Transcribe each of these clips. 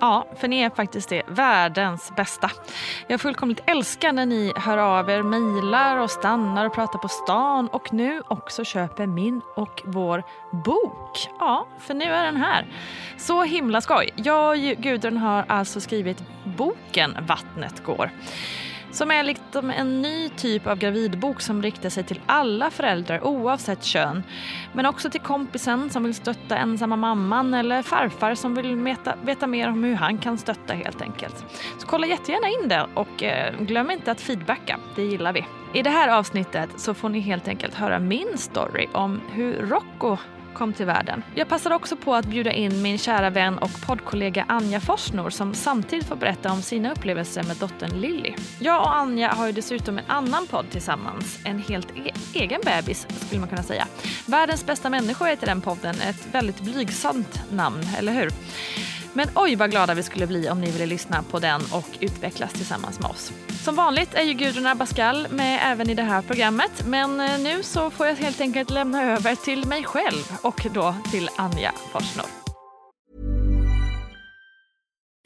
Ja, för ni är faktiskt det. Världens bästa. Jag fullkomligt älskar när ni hör av er, mejlar och stannar och pratar på stan och nu också köper min och vår bok. Ja, för nu är den här. Så himla skoj. Jag och Gudrun har alltså skrivit boken Vattnet går som är liksom en ny typ av gravidbok som riktar sig till alla föräldrar oavsett kön. Men också till kompisen som vill stötta ensamma mamman eller farfar som vill veta, veta mer om hur han kan stötta helt enkelt. Så kolla jättegärna in det och eh, glöm inte att feedbacka, det gillar vi. I det här avsnittet så får ni helt enkelt höra min story om hur Rocco kom till världen. Jag passar också på att bjuda in min kära vän och poddkollega Anja Forsnor som samtidigt får berätta om sina upplevelser med dottern Lilly. Jag och Anja har ju dessutom en annan podd tillsammans, en helt e egen bebis skulle man kunna säga. Världens bästa människor heter den podden, ett väldigt blygsamt namn, eller hur? Men oj vad glada vi skulle bli om ni ville lyssna på den och utvecklas tillsammans med oss. Som vanligt är ju Gudrun Abascal med även i det här programmet men eh, nu så får jag helt enkelt lämna över till mig själv och då till Anja Forsnor.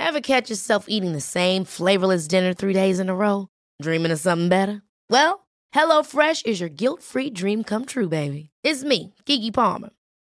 Have catch yourself eating the same flavorless dinner three days in a row? Dreaming of something better? Well, hello fresh is your guilt free dream come true baby. It's me, Gigi Palmer.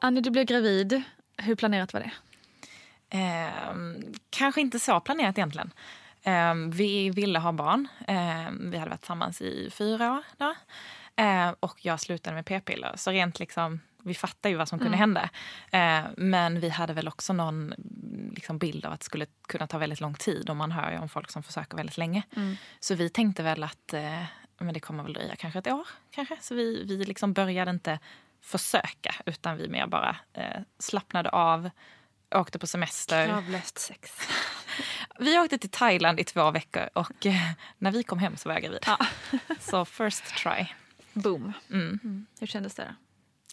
Annie, du blev gravid. Hur planerat var det? Eh, kanske inte så planerat egentligen. Eh, vi ville ha barn. Eh, vi hade varit tillsammans i fyra år. Då. Ehm, och jag slutade med p-piller. Så rent liksom, vi fattade ju vad som kunde mm. hända. Ehm, men vi hade väl också någon liksom, bild av att det skulle kunna ta väldigt lång tid. Och man hör ju om folk som försöker väldigt länge. Mm. Så vi tänkte väl att eh, men det kommer väl dröja kanske ett år. Kanske. Så vi, vi liksom började inte försöka utan vi mer bara eh, slappnade av, åkte på semester. Kravlöst sex. vi åkte till Thailand i två veckor och eh, när vi kom hem så var jag gravid. Ja. så first try. Boom. Mm. Mm. Hur kändes det då?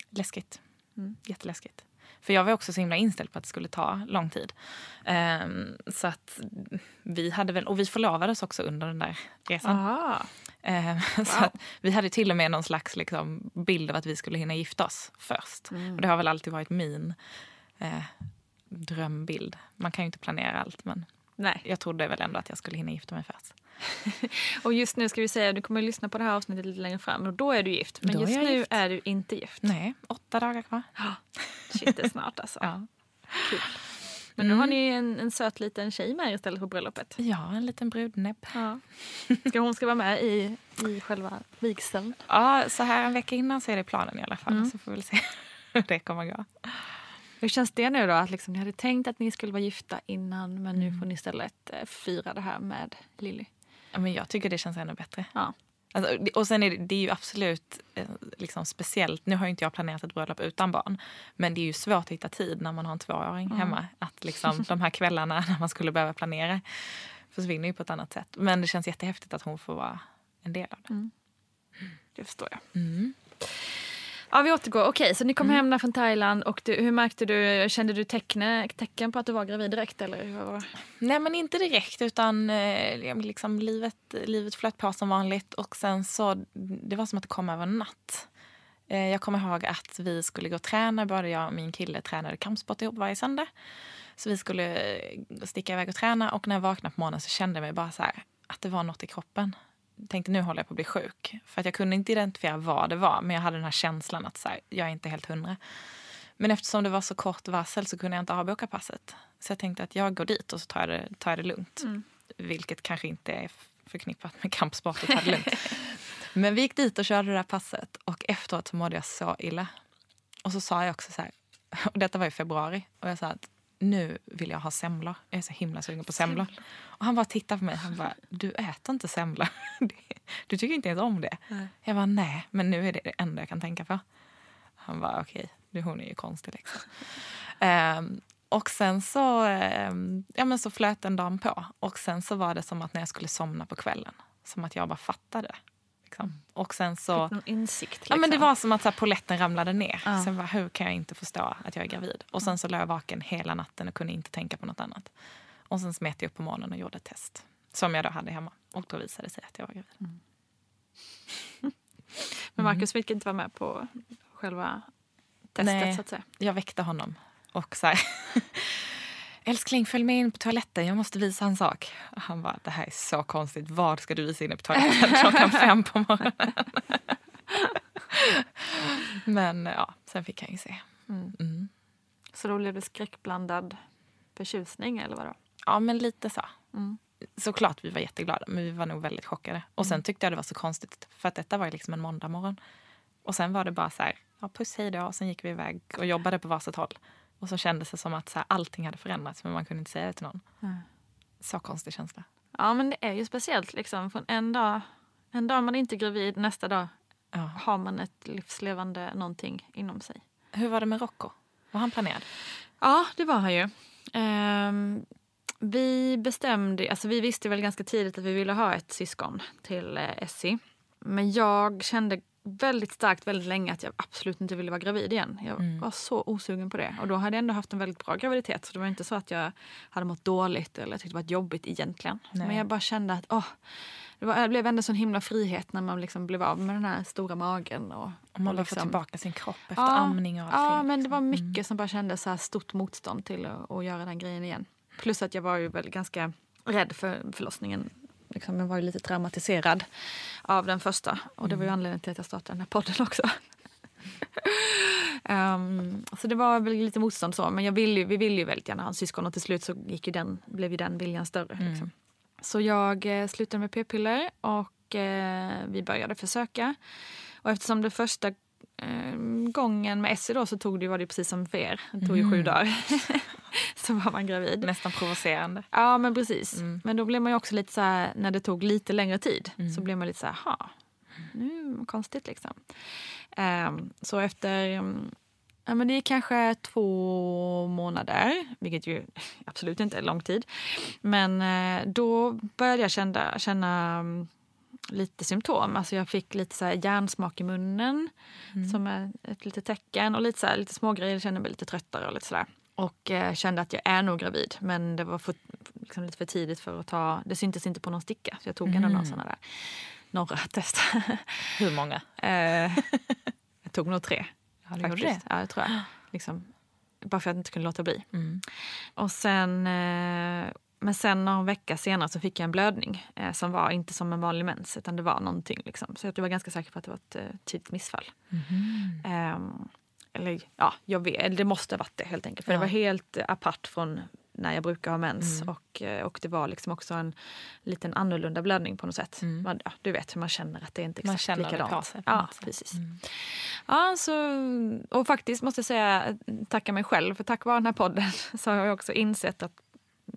Läskigt. Mm. Jätteläskigt. För jag var också så himla inställd på att det skulle ta lång tid. Um, så att vi hade väl, och vi förlovades också under den där resan. Aha. Um, wow. så vi hade till och med någon slags liksom, bild av att vi skulle hinna gifta oss först. Mm. Och det har väl alltid varit min eh, drömbild. Man kan ju inte planera allt men Nej. jag trodde väl ändå att jag skulle hinna gifta mig först. och just nu ska vi säga, du kommer att lyssna på det här avsnittet lite längre fram och då är du gift. Men då just nu gift. är du inte gift. Nej, åtta dagar kvar. Shit, det är snart alltså. ja. Kul. Men mm. nu har ni en, en söt liten tjej med istället på bröllopet. Ja, en liten brudnäbb. Ja. Ska hon ska vara med i, i själva vigseln? Ja, så här en vecka innan så är det planen i alla fall. Mm. Så får vi se hur det kommer gå. Hur känns det nu då? Att liksom, ni hade tänkt att ni skulle vara gifta innan men nu mm. får ni istället eh, fira det här med Lilly. Ja, men jag tycker det känns ännu bättre. Ja. Alltså, och sen är det, det är ju absolut eh, liksom speciellt. Nu har ju inte jag planerat ett bröllop utan barn. Men det är ju svårt att hitta tid när man har en tvååring mm. hemma. Att liksom, de här kvällarna när man skulle behöva planera försvinner ju på ett annat sätt. Men det känns jättehäftigt att hon får vara en del av det. Mm. Det förstår jag. Mm. Ja, vi återgår. Okej, okay, så ni kom mm. hem från Thailand och du, hur märkte du, kände du teckne, tecken på att du var gravid direkt? Eller? Nej, men inte direkt utan eh, liksom, livet, livet flöt på som vanligt och sen så, det var som att det kom över en natt. Eh, jag kommer ihåg att vi skulle gå och träna, både jag och min kille tränade kampsport ihop varje söndag. Så vi skulle eh, sticka iväg och träna och när jag vaknade på morgonen så kände jag mig bara så här, att det var något i kroppen tänkte nu håller jag på att bli sjuk. För att jag kunde inte identifiera vad det var, men jag hade den här känslan att så här, jag är inte helt hundra. Men eftersom det var så kort varsel så kunde jag inte avboka passet. Så jag tänkte att jag går dit och så tar jag det, tar jag det lugnt. Mm. Vilket kanske inte är förknippat med kampsport och ta det lugnt. Men vi gick dit och körde det där passet och efteråt så mådde jag så illa. Och så sa jag också så här, och detta var i februari, och jag sa att nu vill jag ha semlor. Jag är så himla sugen på semlor. Och han bara tittade på mig. Han bara, du äter inte semlor. Du tycker inte ens om det. Nej. Jag bara, nej, men nu är det det enda jag kan tänka på. Han bara, okej, okay, hon är ju konstig liksom. um, och sen så, um, ja, men så flöt en dag på. Och sen så var det som att när jag skulle somna på kvällen, som att jag bara fattade. Liksom. Och sen så... någon insikt? Liksom. Ja, men det liksom. var som att så här, poletten ramlade ner. Ja. Sen bara, hur kan jag inte förstå att jag är gravid? Och sen så låg jag vaken hela natten och kunde inte tänka på något annat. Och sen smet jag upp på morgonen och gjorde ett test. Som jag då hade hemma. Och då visade det sig att jag var gravid. Mm. Men Marcus fick inte vara med på själva testet Nej, så att säga? jag väckte honom. Och så här, Älskling, följ med in på toaletten. Jag måste visa en sak. Och han bara, det här är så konstigt. Vad ska du visa inne på toaletten klockan fem på morgonen? Men ja, sen fick han ju se. Mm. Mm. Så då blev det skräckblandad förtjusning eller vadå? Ja, men lite så. Mm. Såklart vi var jätteglada, men vi var nog väldigt chockade. Och sen mm. tyckte jag det var så konstigt, för att detta var ju liksom en måndag morgon. Och sen var det bara så här, ja, puss hej då. Och sen gick vi iväg och jobbade på varsitt håll. Och så kändes det som att så här, allting hade förändrats, men man kunde inte säga det till någon. Mm. Så konstig känsla. Ja, men det är ju speciellt. Liksom. Från en dag, en dag man är inte gravid, nästa dag ja. har man ett livslevande någonting inom sig. Hur var det med Rocco? Var han planerad? Ja, det var han ju. Um, vi bestämde, alltså vi visste väl ganska tidigt att vi ville ha ett syskon till eh, Essie. Men jag kände väldigt starkt väldigt länge att jag absolut inte ville vara gravid igen. Jag mm. var så osugen på det. Och då hade jag ändå haft en väldigt bra graviditet. Så det var inte så att jag hade mått dåligt eller tyckte det var jobbigt egentligen. Nej. Men jag bara kände att åh, det, var, det blev ändå sån himla frihet när man liksom blev av med den här stora magen. Och, och man och liksom, får tillbaka sin kropp efter ja, amning och allting. Ja, men det var liksom. mycket mm. som bara kändes så stort motstånd till att, att göra den grejen igen. Plus att jag var ju väl ganska rädd för förlossningen. Liksom, jag var ju lite traumatiserad av den första. Och det var ju mm. anledningen till att jag startade den här podden också. um, så det var väl lite motstånd så. Men jag vill ju, vi ville ju väldigt gärna ha en syskon och till slut så gick ju den, blev ju den viljan större. Mm. Liksom. Så jag eh, slutade med p-piller och eh, vi började försöka. Och eftersom det första gången med Essie då så tog det, var det precis som för er. Det tog ju mm. sju dagar. så var man gravid. Nästan provocerande. Ja men precis. Mm. Men då blev man ju också lite så här, när det tog lite längre tid mm. så blev man lite så här, ha, nu konstigt liksom. Um, så efter um, Ja, men det är kanske två månader, vilket ju absolut inte är lång tid. Men eh, då började jag känna, känna lite symptom. Alltså jag fick lite så här hjärnsmak i munnen som är ett litet tecken och lite, så här, lite smågrejer. Jag kände mig lite tröttare och lite sådär. Och eh, kände att jag är nog gravid men det var för, liksom lite för tidigt för att ta, det syntes inte på någon sticka så jag tog ändå några sådana där, några test. Hur många? eh, jag tog nog tre. Ja, du gjorde det? Ja, det tror jag. Liksom, bara för att jag inte kunde låta bli. Mm. Och sen, eh, men sen någon vecka senare så fick jag en blödning eh, som var inte som en vanlig mens utan det var någonting. Liksom. Så jag var ganska säker på att det var ett eh, tidigt missfall. Mhm. Ehm, eller ja, jag vet, det måste ha varit det helt enkelt. För Ja. det var helt apart från när jag brukar ha mens. Mm. Och, eh, och det var liksom också en liten annorlunda blödning på något sätt. Mm. Man, ja, du vet hur man känner att det inte är Man exakt likadant. ja, precis. Mm. Ja, så, och faktiskt måste jag säga, tacka mig själv. För tack vare den här podden så har jag också insett att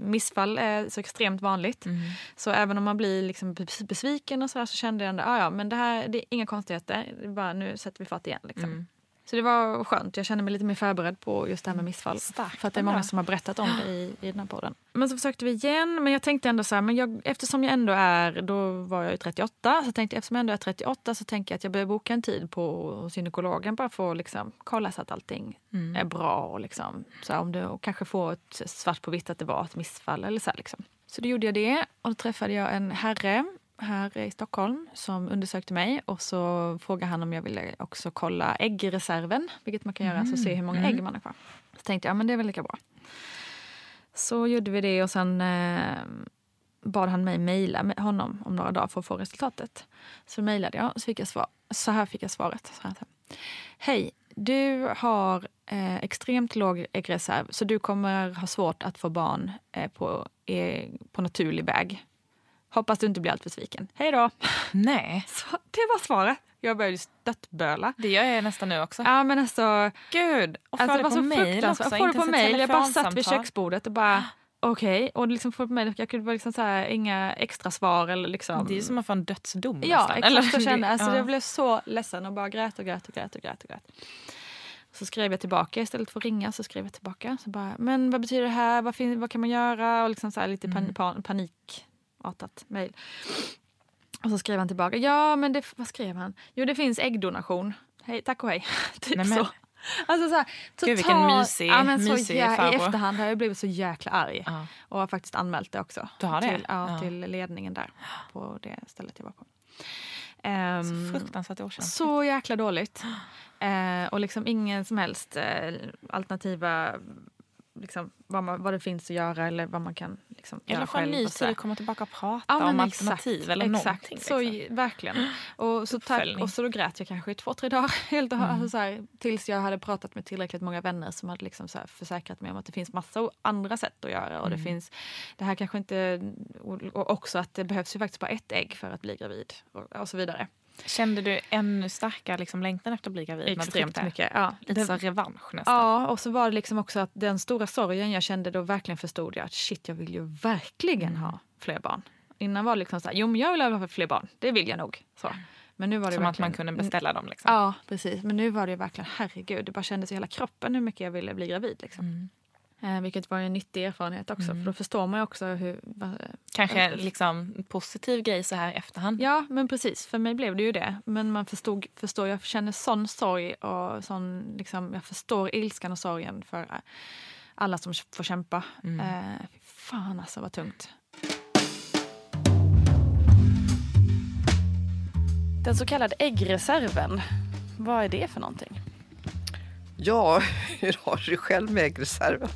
missfall är så extremt vanligt. Mm. Så även om man blir liksom bes- besviken och så, här, så kände jag ändå, ah, ja men det här det är inga konstigheter. Bara, nu sätter vi fart igen. Liksom. Mm. Så det var skönt. Jag kände mig lite mer förberedd på just det här med missfall. Starkt för att det är många som har berättat om det i, i den här podden. Men så försökte vi igen. Men jag tänkte ändå så här, men jag, eftersom jag ändå är, då var jag ju 38. Så tänkte jag, eftersom jag ändå är 38 så tänker jag att jag behöver boka en tid på gynekologen bara för att liksom kolla så att allting Mm. är bra. Och liksom, så här, om det, och kanske få ett svart på vitt att det var ett missfall. Eller så, här, liksom. så då gjorde jag det och då träffade jag en herre här i Stockholm som undersökte mig och så frågade han om jag ville också kolla äggreserven, vilket man kan göra, så se hur många ägg man har kvar. Så tänkte jag, ja, men det är väl lika bra. Så gjorde vi det och sen eh, bad han mig mejla med honom om några dagar för att få resultatet. Så mejlade jag och så fick jag svar. Så här fick jag svaret. Så här. Hej, du har eh, extremt låg äggreserv så du kommer ha svårt att få barn eh, på, eh, på naturlig väg. Hoppas du inte blir alltför sviken. Hej då! Nej, Så, det var svaret. Jag började störtböla. det gör jag nästan nu också. Ja men alltså, Gud! Och alltså det var det så fruktansvärt. också. Få det inte på mejl. Jag bara satt vid köksbordet och bara okej. Och liksom. Jag kunde bara liksom så här, inga extra svar eller liksom. Det är som att få en dödsdom Ja, nästan. exakt så kände jag. Alltså, ja. Jag blev så ledsen och bara grät och grät och grät och grät. Och grät. Så skrev jag tillbaka istället för att ringa. så skrev jag tillbaka. Så bara, men vad betyder det här? Vad, fin- vad kan man göra? Och liksom så lite pan- Mm. pan- panikartat mejl. Och så skrev han tillbaka. Ja, men det, vad skrev han? Jo, det finns äggdonation. Hej, tack och hej. typ Nej, men- så. Alltså så här, Gud, vilken total- mysig- ja, men så mysig jä- I efterhand har jag blivit så jäkla arg. Ja. Och har faktiskt anmält det också. Du har det? Till, ja, Ja. till ledningen där. På det stället jag var på. Ehm, Så fruktansvärt okänsligt. så jäkla dåligt. Eh, och liksom ingen som helst eh, alternativa liksom, vad, man, vad det finns att göra eller vad man kan liksom, Eller göra få själv. ny och sådär. tid att komma tillbaka och prata Ja, om exakt, alternativ eller exakt. Så, liksom. i- verkligen. Och så, tack, och så då grät jag kanske i två, tre dagar. Helt och, Mm. alltså, så här, tills jag hade pratat med tillräckligt många vänner som hade liksom så här, försäkrat mig om att det finns massa andra sätt att göra. Och Mm. det finns det här kanske inte... Och, och också att det behövs ju faktiskt bara ett ägg för att bli gravid. Och, och så vidare. Kände du ännu starkare liksom, längtan efter att bli gravid? när du Extremt mycket. Ja, Lite så revansch nästan. Ja, och så var det liksom också att den stora sorgen jag kände då verkligen förstod jag att shit, jag vill ju verkligen Mm. ha fler barn. Innan var det liksom så här, jo men jag vill ha fler barn, det vill jag nog. Så. Men nu var det Som att man kunde beställa dem. Liksom. Ja, precis. Men nu var det verkligen, herregud, det bara kändes i hela kroppen hur mycket jag ville bli gravid. Liksom. Mm. Eh, vilket var en nyttig erfarenhet också, för då förstår man ju också hur... va- Kanske en liksom, positiv grej så här efterhand. Ja, men precis. För mig blev det ju det. Men man förstod, förstår, jag känner sån sorg och sån, liksom, jag förstår ilskan och sorgen för eh, alla som får kämpa. Mm. Eh, fan alltså vad tungt. Den så kallade äggreserven, vad är det för någonting? Ja, hur har du själv med äggreserven?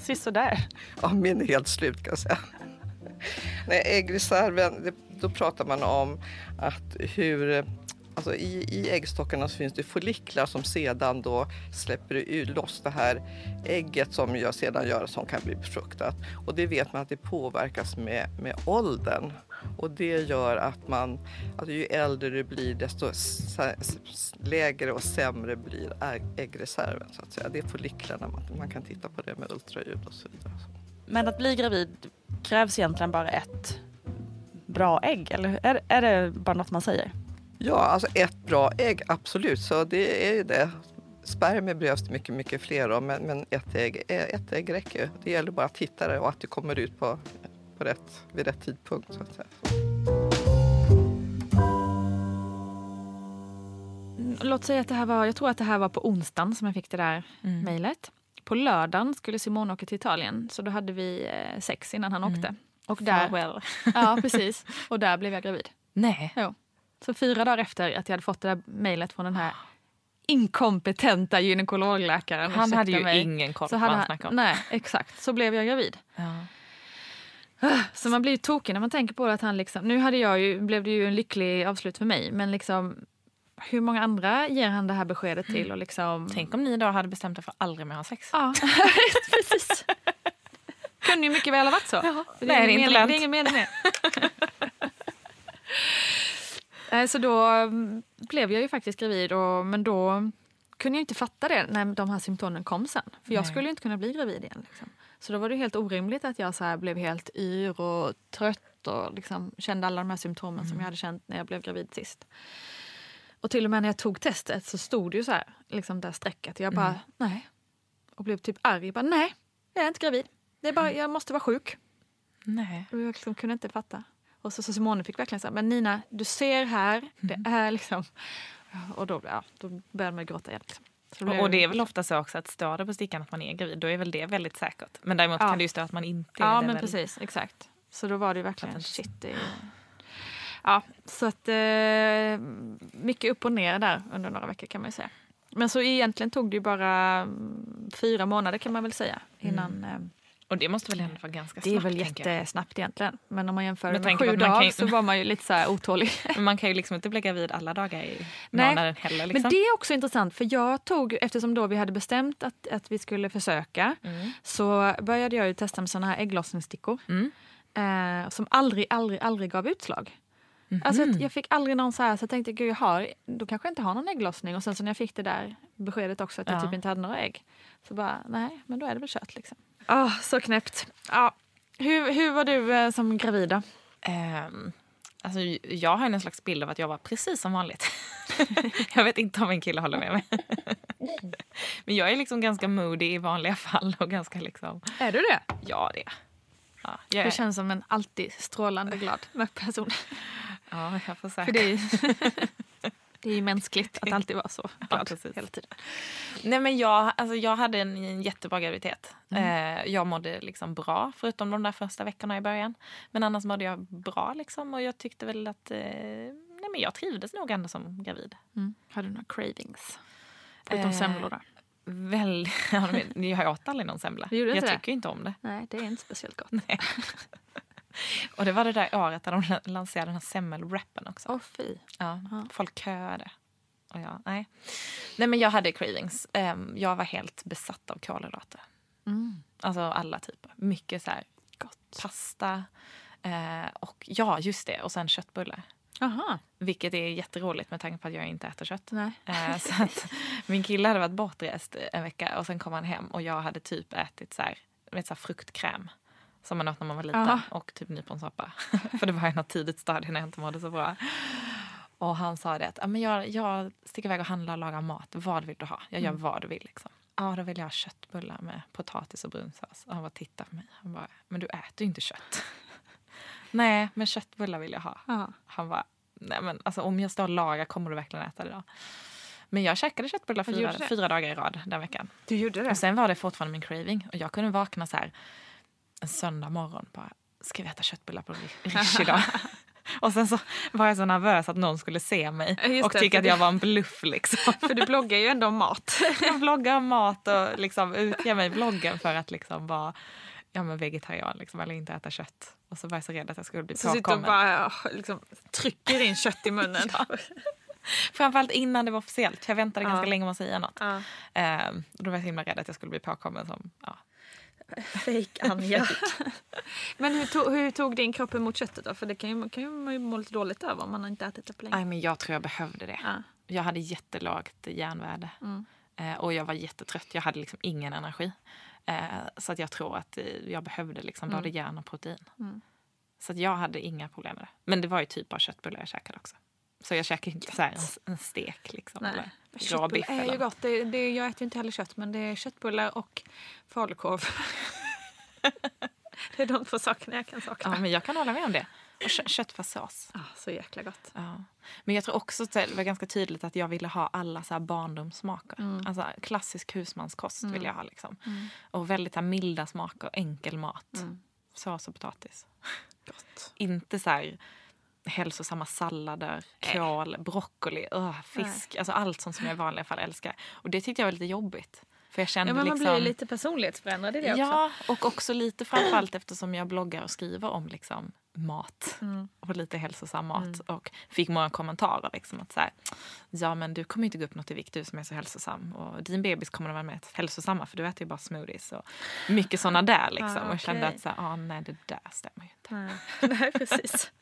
Sisådär. Ja, min är helt slut kan jag säga. Nej, äggreserven, det, då pratar man om att hur Alltså i, I äggstockarna så finns det folliklar som sedan då släpper ut loss det här ägget som jag sedan gör som kan bli befruktat. Och det vet man att det påverkas med, med åldern. Och det gör att man, alltså ju äldre du blir desto lägre och sämre blir ägg- äggreserven. Så att säga. Det är folliklarna, man, man kan titta på det med ultraljud och så vidare. Men att bli gravid krävs egentligen bara ett bra ägg, eller är, är det bara något man säger? Ja, alltså ett bra ägg, absolut. Så det är ju det. Spermier behövs det mycket, mycket fler av, men, men ett, ägg, ett ägg räcker. Det gäller bara att hitta det och att det kommer ut på, på rätt, vid rätt tidpunkt. Så att säga. låt säga att det här var, jag tror att det här var på onsdagen som jag fick det där Mm. mejlet. På lördagen skulle Simon åka till Italien så då hade vi eh, sex innan han åkte. Och där, Farewell. ja, precis. Och där blev jag gravid. Nej. Jo. Så fyra dagar efter att jag hade fått det där mejlet från den här inkompetenta gynekologläkaren. Han hade ju mig, ingen koll på vad han han, snackade om. Nej, exakt. Så blev jag gravid. Ja. Så man blir ju tokig när man tänker på det att han liksom, nu hade jag ju, blev det ju en lycklig avslut för mig men liksom hur många andra ger han det här beskedet till och liksom... Tänk om ni då hade bestämt er för att aldrig mer ha sex. Ja, precis. Kunde ju mycket väl ha varit så. Nej, det är ingen mening, lönt. det är ingen mening med. Så då mm, blev jag ju faktiskt gravid och, men då kunde jag inte fatta det när de här symptomen kom sen. För jag Nej. skulle inte kunna bli gravid igen. Liksom. Så då var det helt orimligt att jag så blev helt yr och trött och liksom kände alla de här symptomen som jag hade känt när jag blev gravid sist. Och till och med när jag tog testet så stod det ju så här, liksom där strecket. Jag bara, nej. Och blev typ arg. Jag bara, nej, jag är inte gravid. Det är bara, jag måste vara sjuk. Nej. Och jag liksom kunde inte fatta. Och så, så Simone fick verkligen säga, men Nina, du ser här, det är liksom... Och då, ja, då började man gråta igen. Liksom. Blev Och, det är väl ofta så också att står det på stickan att man är gravid, då är väl det väldigt säkert. Men däremot Ja. kan det ju stå att man inte är Ja, det. men väl. precis. Exakt. Så då var det ju verkligen Fattar. shit. Det är... Ja, så att eh, mycket upp och ner där under några veckor kan man ju säga. Men så egentligen tog det ju bara mm, fyra månader kan man väl säga innan eh, Och det måste väl ändå vara ganska Det är snabbt, väl jättesnabbt egentligen. Men om man jämför Med med, sju dagar ju- så var man ju lite så här otålig. Men man kan ju liksom inte bli gravid alla dagar i månaden heller. Liksom. Men det är också intressant för jag tog, eftersom då vi hade bestämt att, att vi skulle försöka Mm. så började jag ju testa med såna här ägglossningsstickor. Mm. Eh, som aldrig, aldrig, aldrig gav utslag. Alltså Mhm. att jag fick aldrig någon så här så jag tänkte gud jag har, då kanske jag inte har någon ägglossning. Och sen så när jag fick det där beskedet också att jag Ja. typ inte hade några ägg. Så bara nej men då är det väl kört liksom. Ah, så knäppt. Ja. Hur, hur var du eh, som gravid då? Ehm, alltså, jag har en slags bild av att jag var precis som vanligt. jag vet inte om en kille håller med mig. Men jag är liksom ganska moody i vanliga fall. och ganska liksom, Är du det? ja det. Ja, jag, Du är, känns som en alltid strålande glad person. ja, jag får säga. För det är, ju, det är ju mänskligt att alltid vara så glad precis. hela tiden. Nej, men jag, alltså, jag hade en, en jättebra graviditet. Mm. Eh, jag mådde liksom bra, förutom de där första veckorna i början. Men annars mådde jag bra. Liksom, och jag tyckte väl att... Eh, nej, men jag trivdes nog ändå som gravid. Mm. Har du några cravings? Förutom Eh, semlor då? Väl, ja, jag åt aldrig någon semla. Jag inte det? tycker inte om det. Nej, det är inte speciellt gott. Och det var det där året där de lanserade den här semmelwrappen också. Åh fy. Ja, Ja. folk köade. Och jag, nej. nej, men jag hade cravings. Ehm, jag var helt besatt av kolhydrater. Mm. Alltså alla typer. Mycket så här Gott. pasta. Eh, och ja, just det. Och sen köttbullar. Jaha. Vilket är jätteroligt med tanke på att jag inte äter kött. Eh, så min kille hade varit bortrest en vecka och sen kom han hem och jag hade typ ätit så här, vet, så här fruktkräm. Som man åt när man var liten. Aha. Och typ nyponsoppa. För det var i något tidigt stadie när jag inte mådde så bra. Och han sa det att "Ja, men jag, jag sticker iväg och handlar och lagar mat. Vad vill du ha? Jag gör vad du vill. Liksom. Ja, då vill jag ha köttbullar med potatis och brunsås. Och han bara tittade på mig. Han bara, men du äter ju inte kött. Nej, men köttbullar vill jag ha. Ja. Han bara, nej men alltså om jag står och lagar kommer du verkligen äta det då? Men jag käkade köttbullar fyra, fyra dagar i rad den veckan. Du gjorde det? Och sen var det fortfarande min craving. Och jag kunde vakna så här en söndag morgon bara, ska vi äta köttbullar på Rish idag? och sen så var jag så nervös att någon skulle se mig Ja, just och tycka att jag var en bluff liksom. För du bloggar ju ändå om mat. jag bloggar om mat och liksom utger mig i bloggen för att liksom vara ja, men vegetarian liksom, eller inte äta kött. Och så var jag så rädd att jag skulle bli Så sitter du och påkommen. bara liksom, trycker in kött i munnen. Framförallt innan det var officiellt. Jag väntade Ja. ganska länge med att säga något. Ja. Ehm, och då var jag så himla rädd att jag skulle bli påkommen som... Ja. Fake Anja. Men hur tog, hur tog din kropp emot köttet då? För det kan ju, kan ju man ju må lite dåligt över om man inte ätit det på länge. Nej, men jag tror jag behövde det. Ja. Jag hade jättelågt järnvärde. Mm. Eh, och jag var jättetrött. Jag hade liksom ingen energi. Eh, så att jag tror att eh, jag behövde liksom både järn och protein. Mm. Så att jag hade inga problem med det. Men det var ju typ bara köttbullar jag käkade också. Så jag käkade inte så en, en stek liksom. Nej. Eller Köttbullar är ju gott. Det, det, jag äter ju inte heller kött men det är köttbullar och falukorv. det är de två sakerna jag kan sakna. Ja, men jag kan hålla med om det. Och kö köttfärssås. Ah, så jäkla gott. Ja. Men jag tror också att det var ganska tydligt att jag ville ha alla så här barndomssmaker. Mm. Alltså klassisk husmanskost vill jag ha. Liksom. Och väldigt här, milda smaker, enkel mat. Mm. Sås och potatis. Gott. Inte så här hälsosamma sallader, kål, broccoli, öh, fisk. Alltså allt sånt som jag i vanliga fall älskar. Och det tyckte jag var lite jobbigt. För jag kände Ja, men man liksom... blir lite personlighetsförändrad i det också. Ja, och också lite framförallt eftersom jag bloggar och skriver om liksom, mat Mm. och lite hälsosam mat. Och fick många kommentarer. Liksom, att så här, ja men du kommer inte gå upp något i vikt du som är så hälsosam. Och din bebis kommer att vara mer hälsosamma för du äter ju bara smoothies. Och mycket såna där liksom. Ah, Och jag kände att så här, ah, nej det där stämmer ju inte. Nej. Nej, precis.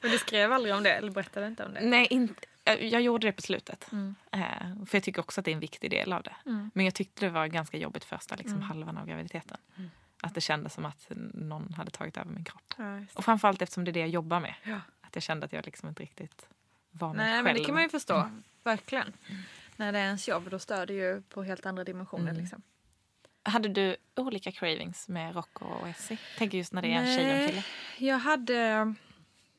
Men du skrev aldrig om det, eller berättade inte om det? Nej, inte, jag, gjorde det på slutet. Mm. Eh, för jag tycker också att det är en viktig del av det. Mm. Men jag tyckte det var ganska jobbigt första liksom, Mm. halvan av graviditeten. Att det kändes som att någon hade tagit över min kropp. Ja. Och framförallt eftersom det är det jag jobbar med. Ja. Att jag kände att jag liksom inte riktigt var mig Nej, själv. men det kan man ju förstå. Verkligen. När det är ens jobb, då stör det ju på helt andra dimensioner. Mm. Liksom. Hade du olika cravings med Rocco och Essie? Tänker just när det är en tjej och en kille. Jag hade,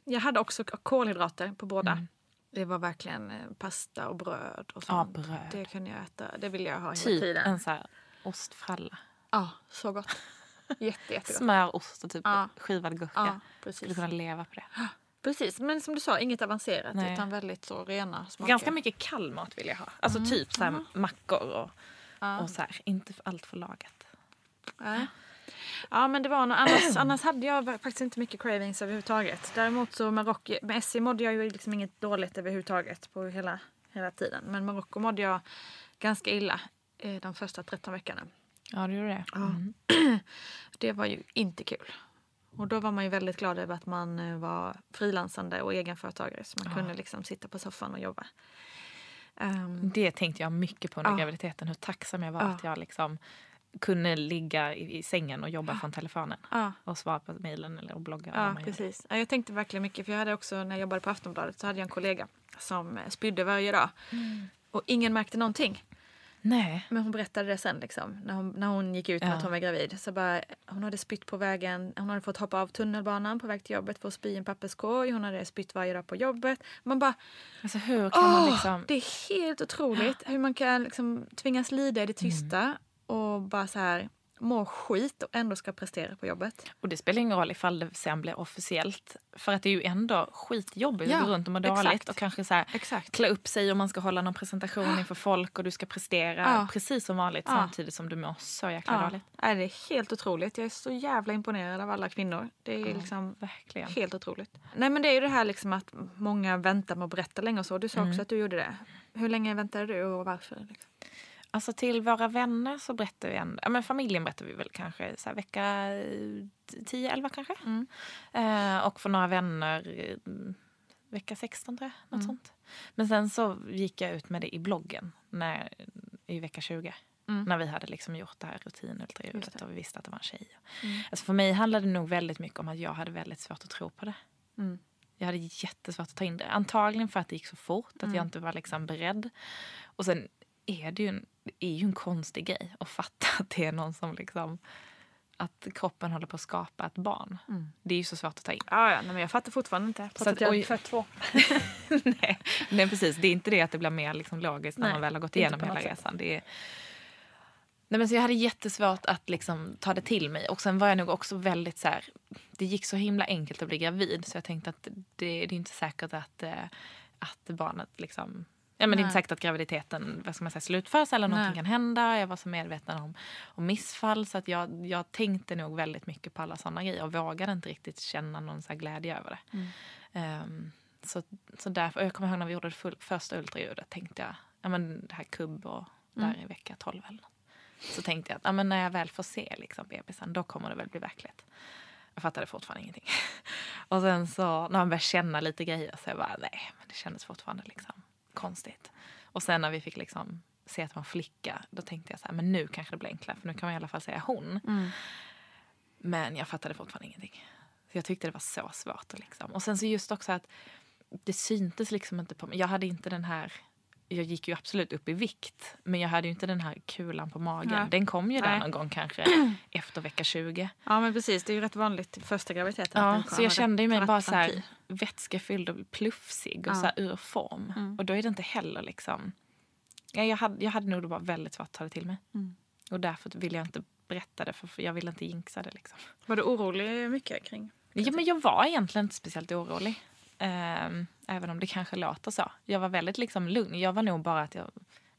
jag hade också kolhydrater på båda. Mm. Det var verkligen eh, pasta och bröd och Ja, sånt. bröd. Det kunde jag äta. Det ville jag ha hela Typ tiden. en så här ostfralla. Ja, så gott. Jätte, jättegott. Smör, ost och typ Ja. skivad gurka. Ja, Skulle precis. kunna leva på det. precis. Men som du sa, inget avancerat Nej. utan väldigt så rena smaker. Ganska mycket kall mat vill jag ha. Alltså typ så här mackor och, Ja. och så här. Inte allt för lagat. Nej. Ja men det var nog, annars, annars hade jag faktiskt inte mycket cravings överhuvudtaget. Däremot så Marocko, med Essie mådde jag ju liksom inget dåligt överhuvudtaget på hela, hela tiden. Men Marocko mådde jag ganska illa eh, de första 13 veckorna. Ja, du gjorde det. Mm. Det var ju inte kul. Och då var man ju väldigt glad över att man eh, var frilansande och egenföretagare så man kunde liksom sitta på soffan och jobba. Ehm, Det tänkte jag mycket på under Ja. graviditeten. Hur tacksam jag var Ja. att jag liksom kunde ligga i, i sängen och jobba från telefonen. ja. Och svara på mejlen eller blogga. Ja, man gör. precis. Ja, Jag tänkte verkligen mycket, för jag hade också när jag jobbade på Aftonbladet så hade jag en kollega som eh, spydde varje dag. Och ingen märkte någonting. Nej. Men hon berättade det sen liksom, när hon, när hon gick ut med Ja. att hon var gravid. Så bara, hon hade spytt på vägen, hon hade fått hoppa av tunnelbanan på väg till jobbet för att spy i en papperskorg. Hon hade spytt varje dag på jobbet. Man bara, Alltså hur kan man åh, liksom... det är helt otroligt hur man kan liksom tvingas lida i det tysta Mm. Och bara så här må skit och ändå ska prestera på jobbet. Och det spelar ingen roll ifall det sen blir officiellt. För att det är ju ändå skitjobbigt att Ja, gå runt och må exakt. dåligt. Och kanske så här, Exakt. klä upp sig om man ska hålla någon presentation inför folk och du ska prestera Ja. precis som vanligt Ja. samtidigt som du mår så jäkla Ja, dåligt. nej, det är helt otroligt. Jag är så jävla imponerad av alla kvinnor. Det är liksom Verkligen. helt otroligt. Nej men det är ju det här liksom att många väntar med att berätta länge och så. Du sa Mm. också att du gjorde det. Hur länge väntade du och varför? Liksom? Alltså till våra vänner så berättar vi ändå, ja men familjen berättar vi väl kanske så vecka 10-11 kanske. Mm. Eh, och för några vänner eh, vecka 16 tror jag. Något Mm. sånt. Men sen så gick jag ut med det i bloggen när, i vecka 20. Mm. När vi hade liksom gjort det här rutinultraljudet och vi visste att det var en tjej. Mm. Alltså för mig handlade det nog väldigt mycket om att jag hade väldigt svårt att tro på det. Mm. Jag hade jättesvårt att ta in det. Antagligen för att det gick så fort, att Mm. jag inte var liksom beredd. Och sen är det ju en, det är ju en konstig grej att fatta att det är någon som liksom... Att kroppen håller på att skapa ett barn. Mm. Det är ju så svårt att ta in. Ja, ja, nej, men jag fattar fortfarande inte. Trots Så att jag har fött två. nej, nej, precis. Det är inte det att det blir mer liksom logiskt när Nej, man väl har gått igenom hela sätt. resan. Det är... Nej, men så jag hade jättesvårt att liksom ta det till mig. Och sen var jag nog också väldigt så här... Det gick så himla enkelt att bli gravid så jag tänkte att det, det är inte säkert att, eh, att barnet liksom... Ja, men det är inte säkert att graviditeten vad ska man säga, slutförs eller någonting Nej. kan hända. Jag var så medveten om, om missfall så att jag, jag tänkte nog väldigt mycket på alla sådana grejer och vågade inte riktigt känna någon så glädje över det. Mm. Ehm, så, så därför, jag kommer ihåg när vi gjorde det full, första ultraljudet tänkte jag, ja men det här kubb och där Mm. i vecka 12 eller något. Så tänkte jag att ja, men när jag väl får se liksom, bebisen, då kommer det väl bli verkligt. Jag fattade fortfarande ingenting. och sen så när man började känna lite grejer så jag bara, nej, men det kändes fortfarande liksom konstigt. Och sen när vi fick liksom se att det var en flicka, då tänkte jag så här, men nu kanske det blir enklare för nu kan man i alla fall säga hon. Mm. Men jag fattade fortfarande ingenting. Så jag tyckte det var så svårt. Liksom. Och sen så just också att det syntes liksom inte på mig. Jag hade inte den här jag gick ju absolut upp i vikt, men jag hade ju inte den här kulan på magen. Nej. Den kom ju där Nej. någon gång kanske efter vecka 20. Ja men precis, det är ju rätt vanligt första graviditeten. Ja, så jag kände ju mig bara så här framtid. vätskefylld och plufsig och Ja. så här ur form. Mm. Och då är det inte heller liksom... Ja, jag, hade, jag hade nog bara väldigt svårt att ta det till mig. Mm. Och därför vill jag inte berätta det, för jag vill inte jinxa det. Liksom. Var du orolig mycket kring? Ja, men jag var egentligen inte speciellt orolig. Ehm, även om det kanske låter så. Jag var väldigt liksom lugn. Jag var nog bara att jag,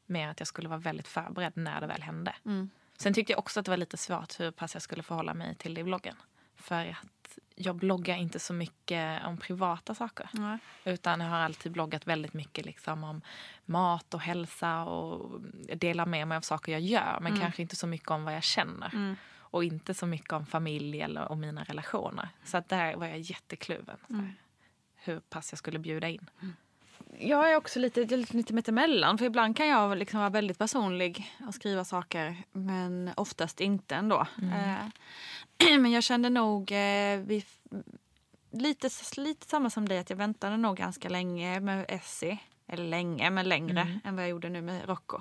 mer att jag skulle vara väldigt förberedd när det väl hände. Mm. Sen tyckte jag också att det var lite svårt hur pass jag skulle förhålla mig till det i bloggen. För att jag bloggar inte så mycket om privata saker. Nej. Utan jag har alltid bloggat väldigt mycket liksom om mat och hälsa och delar med mig av saker jag gör. Men kanske inte så mycket om vad jag känner. Mm. Och inte så mycket om familj eller om mina relationer. Så att där var jag jättekluven. Hur pass jag skulle bjuda in. Jag är också lite, lite, lite mittemellan. För ibland kan jag liksom vara väldigt personlig och skriva saker. Men oftast inte ändå. Eh, men jag kände nog eh, vi, lite, lite samma som dig. Att jag väntade nog ganska länge med Essie. Eller länge, men längre än vad jag gjorde nu med Rocco.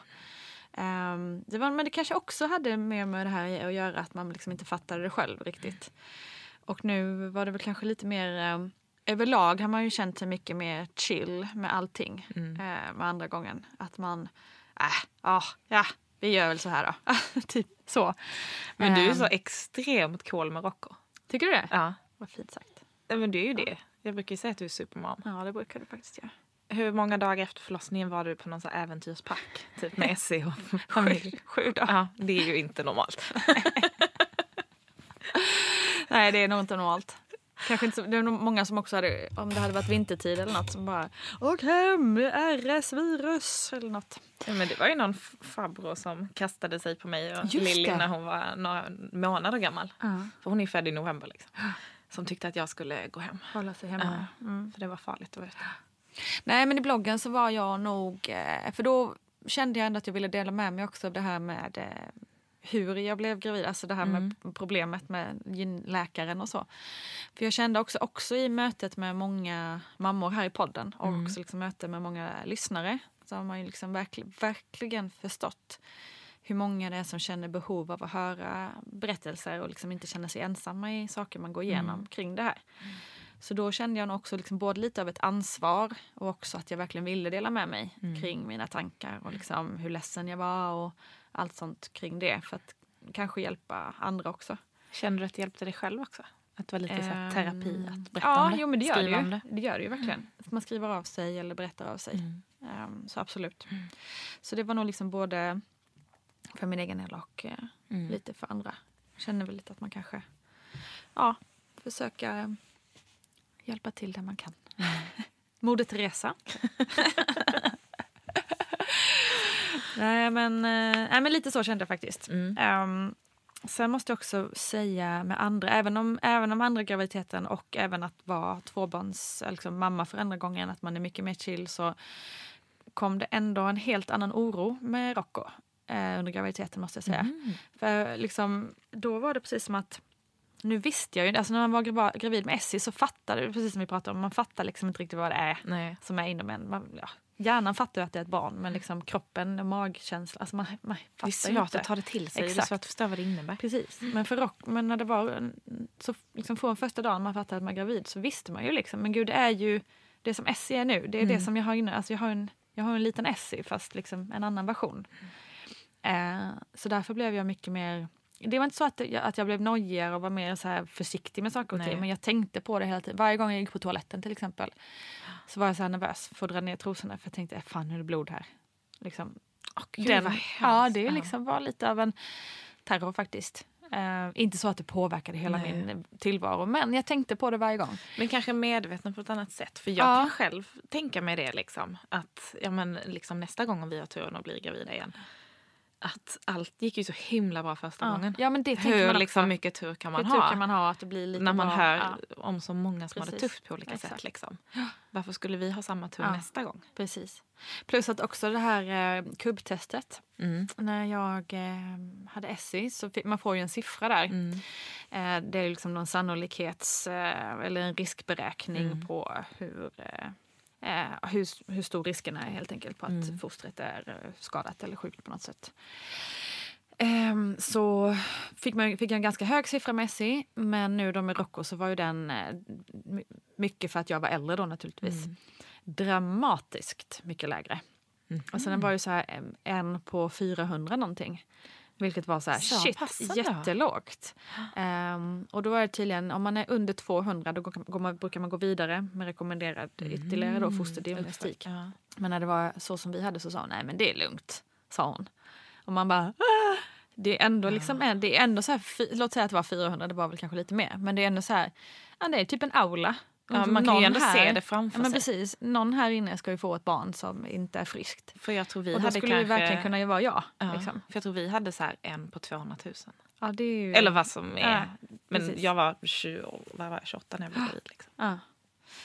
Ehm, det var, men det kanske också hade mer med det här att göra att man liksom inte fattade det själv riktigt. Och nu var det väl kanske lite mer... Eh, överlag har man ju känt sig mycket mer chill med allting. Mm. Eh, med andra gången. Att man... Äh, ja, ja, vi gör väl så här då. typ så. Men du är Ehm, så extremt cool med Rocco. Tycker du det? Ja. Vad fint sagt. Men du är ju det. Jag brukar ju säga att du är supermam. Ja, det brukar du faktiskt göra. Hur många dagar efter förlossningen var du på någon så här äventyrspark? Typ med Essie och familj? Sju dagar. Ja, det är ju inte normalt. Nej, det är nog inte normalt. Kanske inte det är nog många som också hade, om det hade varit vintertid eller något, som bara åk hem, RS-virus eller något. Ja, men det var ju någon farbror som kastade sig på mig och Just Lilly det. när hon var några månader gammal. Ja. För hon är född i november. Liksom. Som tyckte att jag skulle gå hem. Hålla sig hemma. Ja, För det var farligt att vara ute. Nej, men i bloggen så var jag nog... eh, För då kände jag ändå att jag ville dela med mig också av det här med eh, hur jag blev gravid. Alltså det här med problemet med läkaren och så. För jag kände också, också i mötet med många mammor här i podden och också liksom möte med många lyssnare så har man ju liksom verkligen, verkligen förstått hur många det är som känner behov av att höra berättelser och liksom inte känner sig ensamma i saker man går igenom kring det här. Så då kände jag också liksom både lite av ett ansvar och också att jag verkligen ville dela med mig kring mina tankar och liksom hur ledsen jag var och allt sånt kring det för att kanske hjälpa andra också. Kände du att det hjälpte dig själv också? Att det var lite så här Ehm, terapi att berätta ja, om det? Jo, men det gör det, ju. det? det gör det ju verkligen. Att man skriver av sig eller berättar av sig. Ehm, så absolut. Så det var nog liksom både för min egen del och Mm. lite för andra. Jag känner väl lite att man kanske ja, försöka hjälpa till där man kan. Moder Teresa. nej, men, eh, nej, men lite så kände jag faktiskt. Mm. Ehm, sen måste jag också säga med andra, även om, även om andra graviditeten och även att vara tvåbarns liksom, mamma för andra gången, att man är mycket mer chill så kom det ändå en helt annan oro med Rocco eh, under graviditeten måste jag säga. Mm. För liksom, då var det precis som att nu visste jag ju, alltså när man var gra- gravid med Essie så fattade du, precis som vi pratade om, man fattar liksom inte riktigt vad det är Nej. som är inom en. Man, ja, hjärnan fattar att det är ett barn men liksom kroppen och magkänslan, alltså man, man Det är svårt att ta det till sig. Det är Exakt. svårt att förstå vad det innebär. Precis. Men, för rock, men när det var så liksom från första dagen man fattade att man är gravid så visste man ju liksom, men gud det är ju det som Essie är nu. Det är det som jag har inne. Alltså jag har en, jag har en liten Essie fast liksom en annan version. Eh, så därför blev jag mycket mer det var inte så att jag, att jag blev nojigare och var mer så här försiktig med saker och ting. Men jag tänkte på det hela tiden. Varje gång jag gick på toaletten till exempel. Så var jag så här nervös för att dra ner trosorna. För jag tänkte, fan nu är det blod här. Liksom, Gud, den, ja, det liksom var lite av en terror faktiskt. Eh, inte så att det påverkade hela Nej. min tillvaro, men jag tänkte på det varje gång. Men kanske medvetna på ett annat sätt. För jag Ja. kan själv tänka mig det. Liksom, att ja, men, liksom, nästa gång om vi har turen att bli gravida igen. Att allt gick ju så himla bra första Ja, gången. ja men det Hur man liksom, mycket tur kan man ha? kan man ha att det blir lite när man bra. hör Ja, om så många som har det tufft på olika Exakt. sätt. Liksom. Varför skulle vi ha samma tur nästa gång? precis. Plus att också det här eh, kubbtestet. Mm. När jag eh, hade Essie så fick, man får ju en siffra där. Mm. Eh, det är liksom någon sannolikhets eh, eller en riskberäkning Mm. på hur, eh, eh, hur, hur stor risken är helt enkelt på att fostret är eh, skadat eller sjukt på något sätt. Ehm, så fick, man, fick jag en ganska hög siffra med SI, men nu då med Rocco så var ju den eh, my- mycket för att jag var äldre då naturligtvis. Dramatiskt mycket lägre. Alltså den var ju så här en på 400 någonting. Vilket var så här, Så shit, jättelågt. Ehm, och då var det tydligen, om man är under 200 då går, man, brukar man gå vidare med rekommenderad ytterligare då fosterdiagnostik. Ja. Men när det var så som vi hade så sa hon, nej men det är lugnt, sa hon. Och man bara, "Ah!" det är ändå liksom, en- det är ändå så här, låt säga att det var 400, det var väl kanske lite mer. Men det är ändå så här, ja det är typ en aula. Ja, man kan ju ändå se det framför ja, men sig. precis, någon här inne ska ju få ett barn som inte är friskt. För jag tror vi och då hade skulle kanske... det verkligen kunna vara jag. Ja, Liksom. För jag tror vi hade så här en på 200 000. Ja, det ju... Eller vad som är. Ja, men precis. jag var 20, vad var jag, 28 när jag blev gravid. Liksom.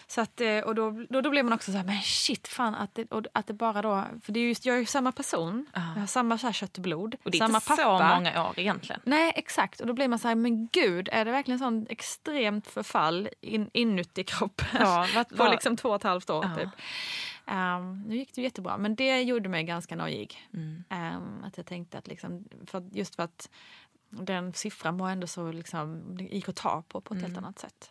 Så att, eh, och då, då, då blev man också så här, men shit, fan att det, och att det bara då, för det är just, jag är ju samma person, jag har samma så här kött och blod, Och det är samma inte pappa. så många år egentligen. Nej, exakt. Och då blir man så här, men gud, är det verkligen sån extremt förfall in, inuti kroppen? Ja, vad- på liksom två och ett halvt år Ja. typ. Ehm, nu gick det jättebra, men det gjorde mig ganska nojig. Mm. Ehm, att jag tänkte att liksom, för, just för att den siffran var ändå så liksom, det gick att ta på på ett helt annat sätt.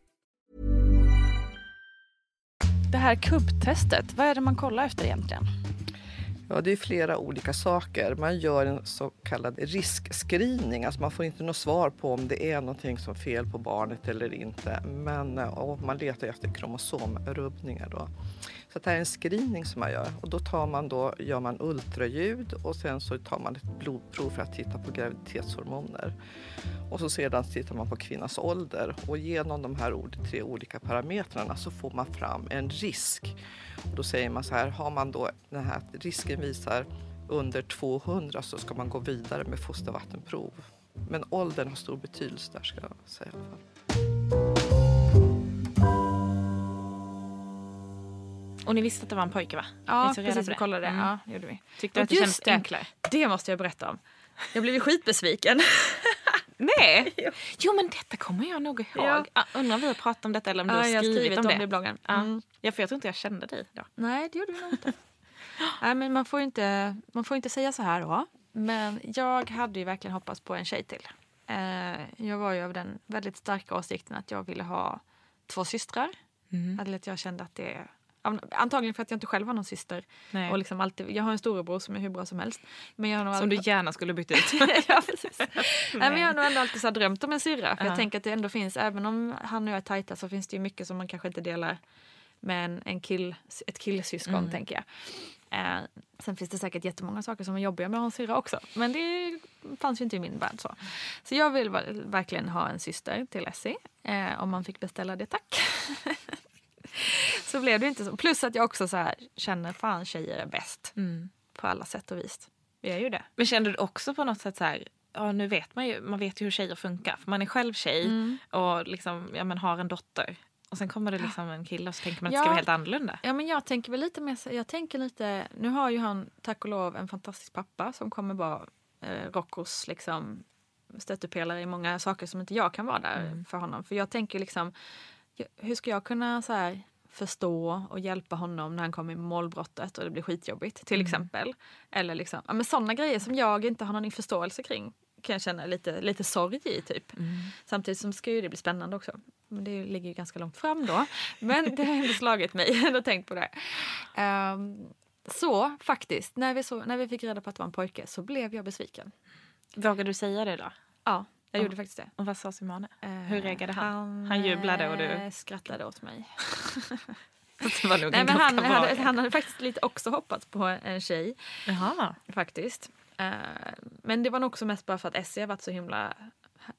Det här kubbtestet, vad är det man kollar efter egentligen? Ja, det är flera olika saker. Man gör en så kallad riskscreening. Alltså man får inte något svar på om det är någonting som är fel på barnet eller inte. Men eh, och man letar efter kromosomrubbningar. Då. Så det här är en screening som man gör. Och då tar man då, gör man ultraljud och sen så tar man ett blodprov för att titta på graviditetshormoner. Och så sedan tittar man på kvinnans ålder. Och genom de här tre olika parametrarna så får man fram en risk. Och då säger man så här, har man då den här risken visar under 200 så ska man gå vidare med fostervattenprov. Men åldern har stor betydelse där ska jag säga i alla fall. Och ni visste att det var en pojke va? Ja, precis. Vi det. kollade det. Mm. Ja, det gjorde vi. Tyckte Och att det kändes just det. Det måste jag berätta om. Jag blev ju skitbesviken. Nej! Jo men detta kommer jag nog ihåg. Ja. Ja. undrar om vi har pratat om detta eller om du Ja, har jag har skrivit, skrivit om om det. det i bloggen. Ja. Mm. ja, för jag tror inte jag kände dig då. Nej, det gjorde vi nog inte. Nej, men man får ju inte, man får inte säga så här då. Men jag hade ju verkligen hoppats på en tjej till. Eh, jag var ju av den väldigt starka åsikten att jag ville ha två systrar. Mm. Eller att jag kände att det... Antagligen för att jag inte själv har någon syster. Nej. Och liksom alltid, jag har en storebror som är hur bra som helst. Men jag har nog Som du gärna skulle byta ut. ja, precis. Nej, men jag har nog ändå alltid så drömt om en syrra. För Ja. jag tänker att det ändå finns, även om han och jag är tajta så finns det ju mycket som man kanske inte delar med en, en kill, ett killsyskon Mm. tänker jag. Eh, sen finns det säkert jättemånga saker som är jobbiga med att ha en syrra också. Men det fanns ju inte i min värld så. Så jag vill verkligen ha en syster till Essie. Eh, om man fick beställa det, tack. så blev det inte så. Plus att jag också så här, känner fan tjejer är bäst. Mm. På alla sätt och vis. Vi är ju det. Men kände du också på något sätt så här, ja nu vet man ju, man vet ju hur tjejer funkar. För man är själv tjej Mm. och liksom, ja, men har en dotter. Och sen kommer det liksom en kille och så tänker man att det Ja. ska vara helt annorlunda. Ja, men jag tänker väl lite mer, så- jag tänker lite, nu har ju han tack och lov en fantastisk pappa som kommer vara eh, Roccos liksom stöttepelare i många saker som inte jag kan vara där Mm. för honom. För jag tänker liksom, hur ska jag kunna så här förstå och hjälpa honom när han kommer med målbrottet och det blir skitjobbigt till Mm. exempel. Eller liksom, ja, men sådana grejer som jag inte har någon förståelse kring kan jag känna lite, lite sorg i typ. Mm. Samtidigt som ska ju det bli spännande också. Men det ligger ju ganska långt fram då. Men det har ändå slagit mig. Jag har tänkt på det. Ehm, så faktiskt, när vi, så, när vi fick reda på att det var en pojke så blev jag besviken. Vågar du säga det då? Ja, jag Ja. gjorde faktiskt det. Och vad sa Simone? Eh, Hur reagerade han? Han, Han jublade och du- eh, skrattade åt mig. Nej, en men han, hade, han hade faktiskt lite också hoppats på en tjej. Jaha. Faktiskt. Eh, men det var nog också mest bara för att Essie har varit så himla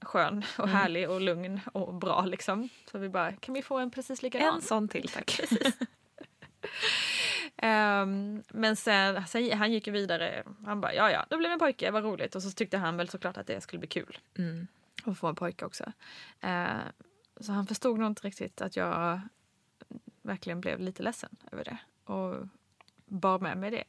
skön och Mm. härlig och lugn och bra liksom. Så vi bara, kan vi få en precis likadan? En sån till tack. Ehm, men sen, sen, han gick ju vidare. Han bara, ja ja, då blev det en pojke, vad roligt. Och så tyckte han väl såklart att det skulle bli kul Mm. att få en pojke också. Eh, så han förstod nog inte riktigt att jag verkligen blev lite ledsen över det. Och bar med mig det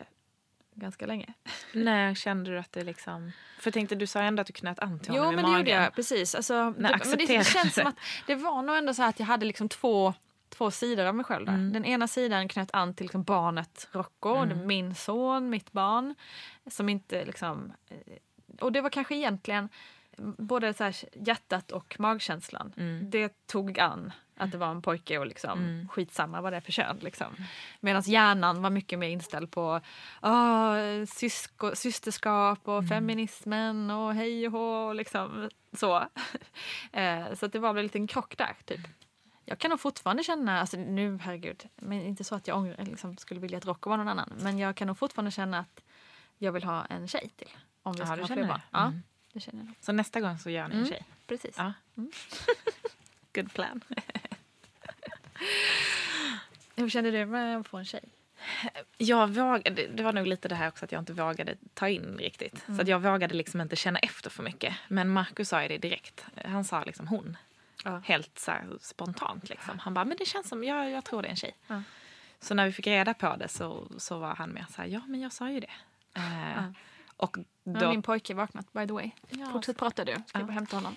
ganska länge. När kände du att det liksom... För tänkte, du sa ändå att du knöt an till Jo, honom men i det magen. gjorde jag. Precis. Alltså, det, men det känns som att det var nog ändå så att jag hade liksom två, två sidor av mig själv. Där. Mm. Den ena sidan knöt an till liksom barnet Rocco, Mm. min son, mitt barn. Som inte liksom... eh, Och det var kanske egentligen både så här hjärtat och magkänslan. Mm. Det tog an att det var en pojke och liksom Mm. skitsamma vad det är för kön. Liksom. Medan hjärnan var mycket mer inställd på oh, sysko, systerskap och feminismen och hej och hå liksom så. eh, så att det var väl en liten krock där typ. Jag kan nog fortfarande känna, alltså nu herregud, men inte så att jag ångrar, liksom, skulle vilja att Rocco var någon annan. Men jag kan nog fortfarande känna att jag vill ha en tjej till. Om vi Ja, ska ha fler barn. Ja, Mm. det känner jag nog. Så nästa gång så gör ni en Mm. tjej? Precis. Ja. Mm. Good plan. Hur känner du med att få en tjej? Jag vågade, det var nog lite det här också att jag inte vågade ta in riktigt. Så att jag vågade liksom inte känna efter för mycket. Men Marcus sa ju det direkt. Han sa liksom hon. Ja. Helt så spontant liksom. Han bara, men det känns som, jag, jag tror det är en tjej. Ja. Så när vi fick reda på det så, så var han med så här, ja men jag sa ju det. Eh, Ja. Och då, min pojke vaknat by the way. Ja. Fortsätt prata du. Ska Ja. jag bara hämta honom.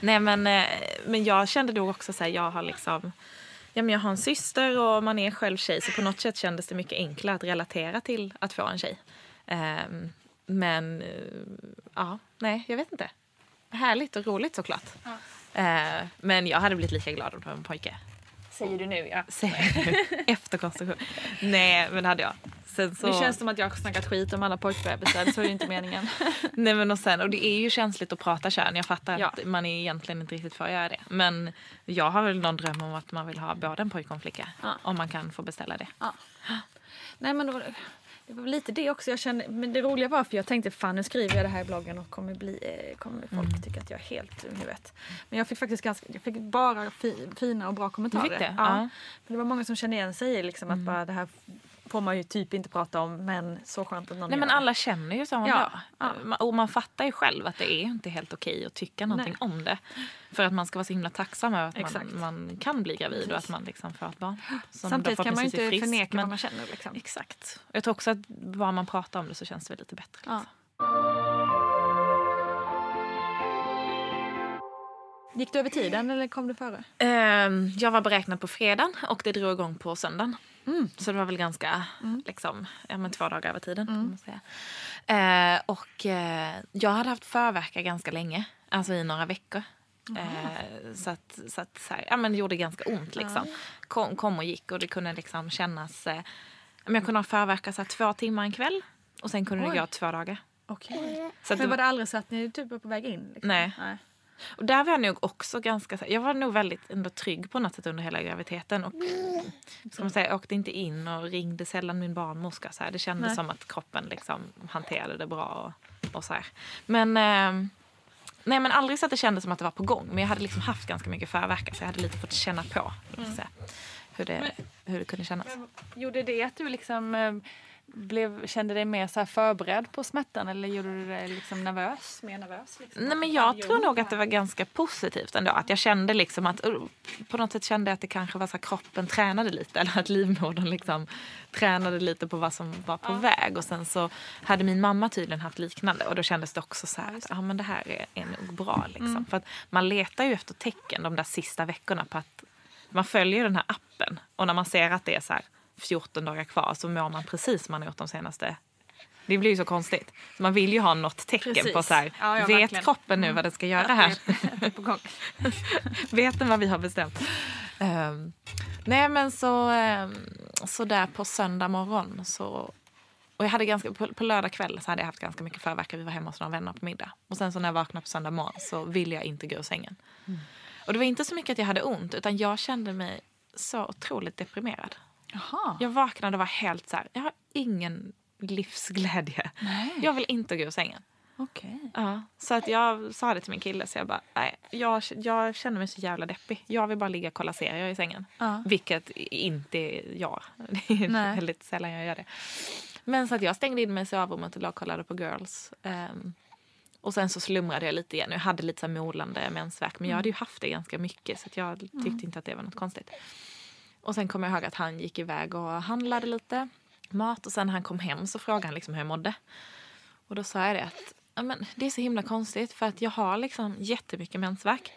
Nej men, eh, men jag kände då också så här, jag har liksom Ja, men jag har en syster och man är själv tjej så på något sätt kändes det mycket enklare att relatera till att få en tjej. Ehm, men eh, ja, nej jag vet inte. Härligt och roligt såklart. Eh, men jag hade blivit lika glad om det var en pojke. Säger du nu ja. Efter konstruktion. Nej men det hade jag. Sen så... Det känns som att jag har snackat skit om alla pojkbebisar. Så är det inte meningen. Nej men och sen, och det är ju känsligt att prata kön. Jag fattar Ja. att man är egentligen inte riktigt får göra det. Men jag har väl någon dröm om att man vill ha både en pojke och en flicka. Ja. Om man kan få beställa det. Nej men då, det var lite det också jag kände. Men det roliga var för jag tänkte fan nu skriver jag det här i bloggen och kommer, bli, eh, kommer folk Mm. tycka att jag är helt i huvudet. Men jag fick faktiskt ganska, jag fick bara fi, fina och bra kommentarer. Du fick det? Ja. Ja. Men det var många som kände igen sig i liksom Mm. att bara det här får man ju typ inte prata om men så skönt att någon Nej men det. alla känner ju så. Ja, ja. Och man fattar ju själv att det är inte helt okej att tycka någonting om det. För att man ska vara så himla tacksam över att Exakt. man, man kan bli gravid och att man liksom får ett barn. som Samtidigt kan man ju inte friskt, förneka men- vad man känner. Liksom. Exakt. Jag tror också att bara man pratar om det så känns det väl lite bättre. Ja. Liksom. Gick du över tiden eller kom du före? Ehm, jag var beräknad på fredagen och det drog igång på söndagen. Mm. Så det var väl ganska, liksom, ja, men två dagar över tiden. Mm. Säga. Eh, och eh, jag hade haft förverkar ganska länge, alltså i några veckor. Eh, så att, så att så här, ja, men det gjorde ganska ont. Liksom. Kom, kom och gick och det kunde liksom kännas... Eh, men jag kunde ha förverkar så här, två timmar en kväll och sen kunde Oj. det gå två dagar. Okej. Så att Men det, var det aldrig så att ni typ var på väg in? Liksom? Nej. Nej. Och där var jag nog också ganska... Jag var nog väldigt ändå trygg på något sätt under hela graviditeten. Och, ska man säga, jag åkte inte in och ringde sällan min barnmorska. Så här. Det kändes Nej. som att kroppen liksom hanterade det bra. Och, och så här. Men, eh, nej, men aldrig så att det kändes som att det var på gång. Men jag hade liksom haft ganska mycket förverkar så jag hade lite fått känna på Mm. hur, det, hur det kunde kännas. Gjorde det att du liksom eh, blev, kände dig mer så här förberedd på smärtan eller gjorde du dig liksom nervös? Mer nervös? Liksom? Nej, men jag tror nog att det var ganska positivt ändå. Att jag kände liksom att uh, på något sätt kände jag att det kanske var så att kroppen tränade lite. Eller att livmodern liksom tränade lite på vad som var på väg. Och sen så hade min mamma tydligen haft liknande. Och då kändes det också så här att ah, men det här är, är nog bra. Liksom. För att man letar ju efter tecken de där sista veckorna på att man följer den här appen. Och när man ser att det är så här 14 dagar kvar så mår man precis som man har gjort de senaste det blir ju så konstigt. Så man vill ju ha något tecken Precis. på så här, Ja, ja, vet verkligen. kroppen nu vad den ska göra här? Vet den vad vi har bestämt? Ehm, nej men så, um, så där på söndag morgon så och jag hade ganska, på, på lördag kväll så hade jag haft ganska mycket förverkar. Vi var hemma hos några vänner på middag. Och sen så när jag vaknade på söndag morgon så ville jag inte gå ur sängen. Och det var inte så mycket att jag hade ont utan jag kände mig så otroligt deprimerad. Jaha. Jag vaknade och var helt så här, jag har ingen livsglädje. Nej. Jag vill inte gå ur sängen. Okej. Ja, så att jag sa det till min kille så jag bara, nej, jag, jag känner mig så jävla deppig. Jag vill bara ligga och kolla serier i sängen. Ja. Vilket inte är jag. Det är Nej. väldigt sällan jag gör det. Men så att jag stängde in mig i sovrummet och låg och kollade på Girls. Ehm, och sen så slumrade jag lite igen. Jag hade lite så molande mensvärk. Men jag hade ju haft det ganska mycket så att jag tyckte inte att det var något konstigt. Och sen kom jag ihåg att han gick iväg och handlade lite mat. Och sen när han kom hem så frågade han liksom hur jag mådde. Och då sa jag det att men, det är så himla konstigt för att jag har liksom jättemycket mensvärk.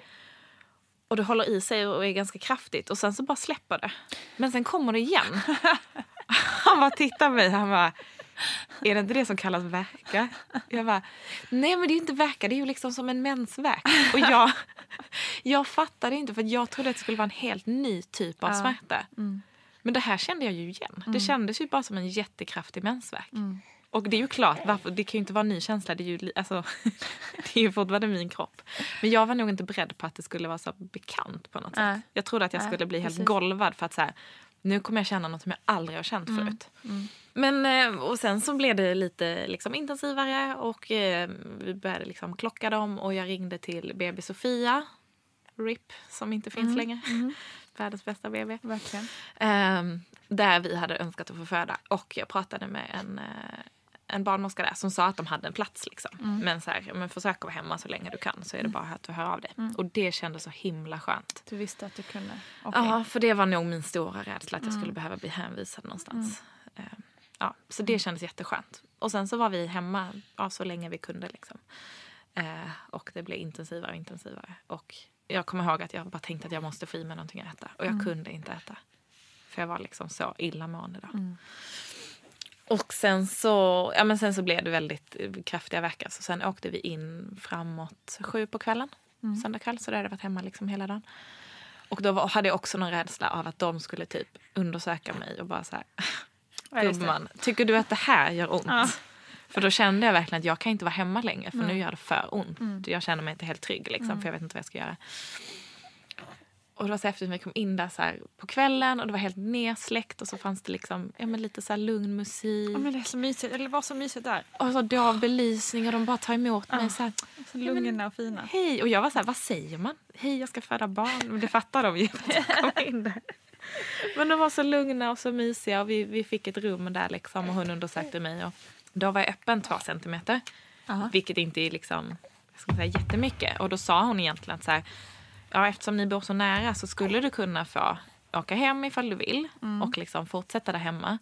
Och det håller i sig och är ganska kraftigt och sen så bara släpper det. Men sen kommer det igen. Han bara tittar på mig han bara är det inte det som kallas verka? Jag bara, nej men det är ju inte verka, det är ju liksom som en mensvärk. Och jag, jag fattade inte för jag trodde att det skulle vara en helt ny typ av Ja. smärta. Men det här kände jag ju igen. Det kändes ju bara som en jättekraftig mensvärk. Och det är ju klart, varför, det kan ju inte vara en ny känsla. Det är ju, alltså, det är ju fortfarande min kropp. Men jag var nog inte beredd på att det skulle vara så bekant på något sätt. Jag trodde att jag skulle bli helt precis. golvad för att så här, nu kommer jag känna något som jag aldrig har känt förut. Men, eh, och sen så blev det lite liksom, intensivare och eh, vi började liksom klocka dem och jag ringde till BB Sofia. RIP, som inte finns längre. Världens bästa BB. Verkligen. Ehm, där vi hade önskat att få föda. Och jag pratade med en, eh, en barnmorska där som sa att de hade en plats. Liksom. Men, så här, men försök att vara hemma så länge du kan så är det bara att du hör av dig. Och det kändes så himla skönt. Du visste att du kunde. Okej. Ja, för det var nog min stora rädsla att jag skulle behöva bli hänvisad någonstans. Ehm, ja, så det kändes jätteskönt. Och sen så var vi hemma ja, så länge vi kunde. Liksom. Eh, och det blev intensivare och intensivare. Och jag kommer ihåg att jag bara tänkte att jag måste få i mig någonting att äta. Och jag kunde inte äta. För jag var liksom så illamående då. Och sen så, ja, men sen så blev det väldigt eh, kraftiga verkar. Så sen åkte vi in framåt sju på kvällen. Söndag kväll. Så då hade jag varit hemma liksom hela dagen. Och då var, hade jag också någon rädsla av att de skulle typ undersöka mig och bara så här. Ja. Gumman, tycker du att det här gör ont? För då kände jag verkligen att jag kan inte vara hemma längre för nu gör det för ont. Mm. Jag känner mig inte helt trygg liksom, för jag vet inte vad jag ska göra. Och det var så att vi kom in där så på kvällen och det var helt nedsläckt och så fanns det liksom, ja, men lite så lugn musik. Ja, men det är så mysigt. Eller var så mysigt där. Och så dov belysning och de bara tar emot mig så här. Så lugna och fina. Hej! Och jag var så här, vad säger man? Hej, jag ska föda barn. Men det fattar de ju. kom in där. Men de var så lugna och så mysiga och vi, vi fick ett rum där liksom och hon undersökte mig. Och då var jag öppen två centimeter. Ja. Vilket inte är liksom, jag ska säga, jättemycket. Och då sa hon egentligen att så här, ja, eftersom ni bor så nära så skulle du kunna få åka hem ifall du vill och liksom fortsätta där hemma.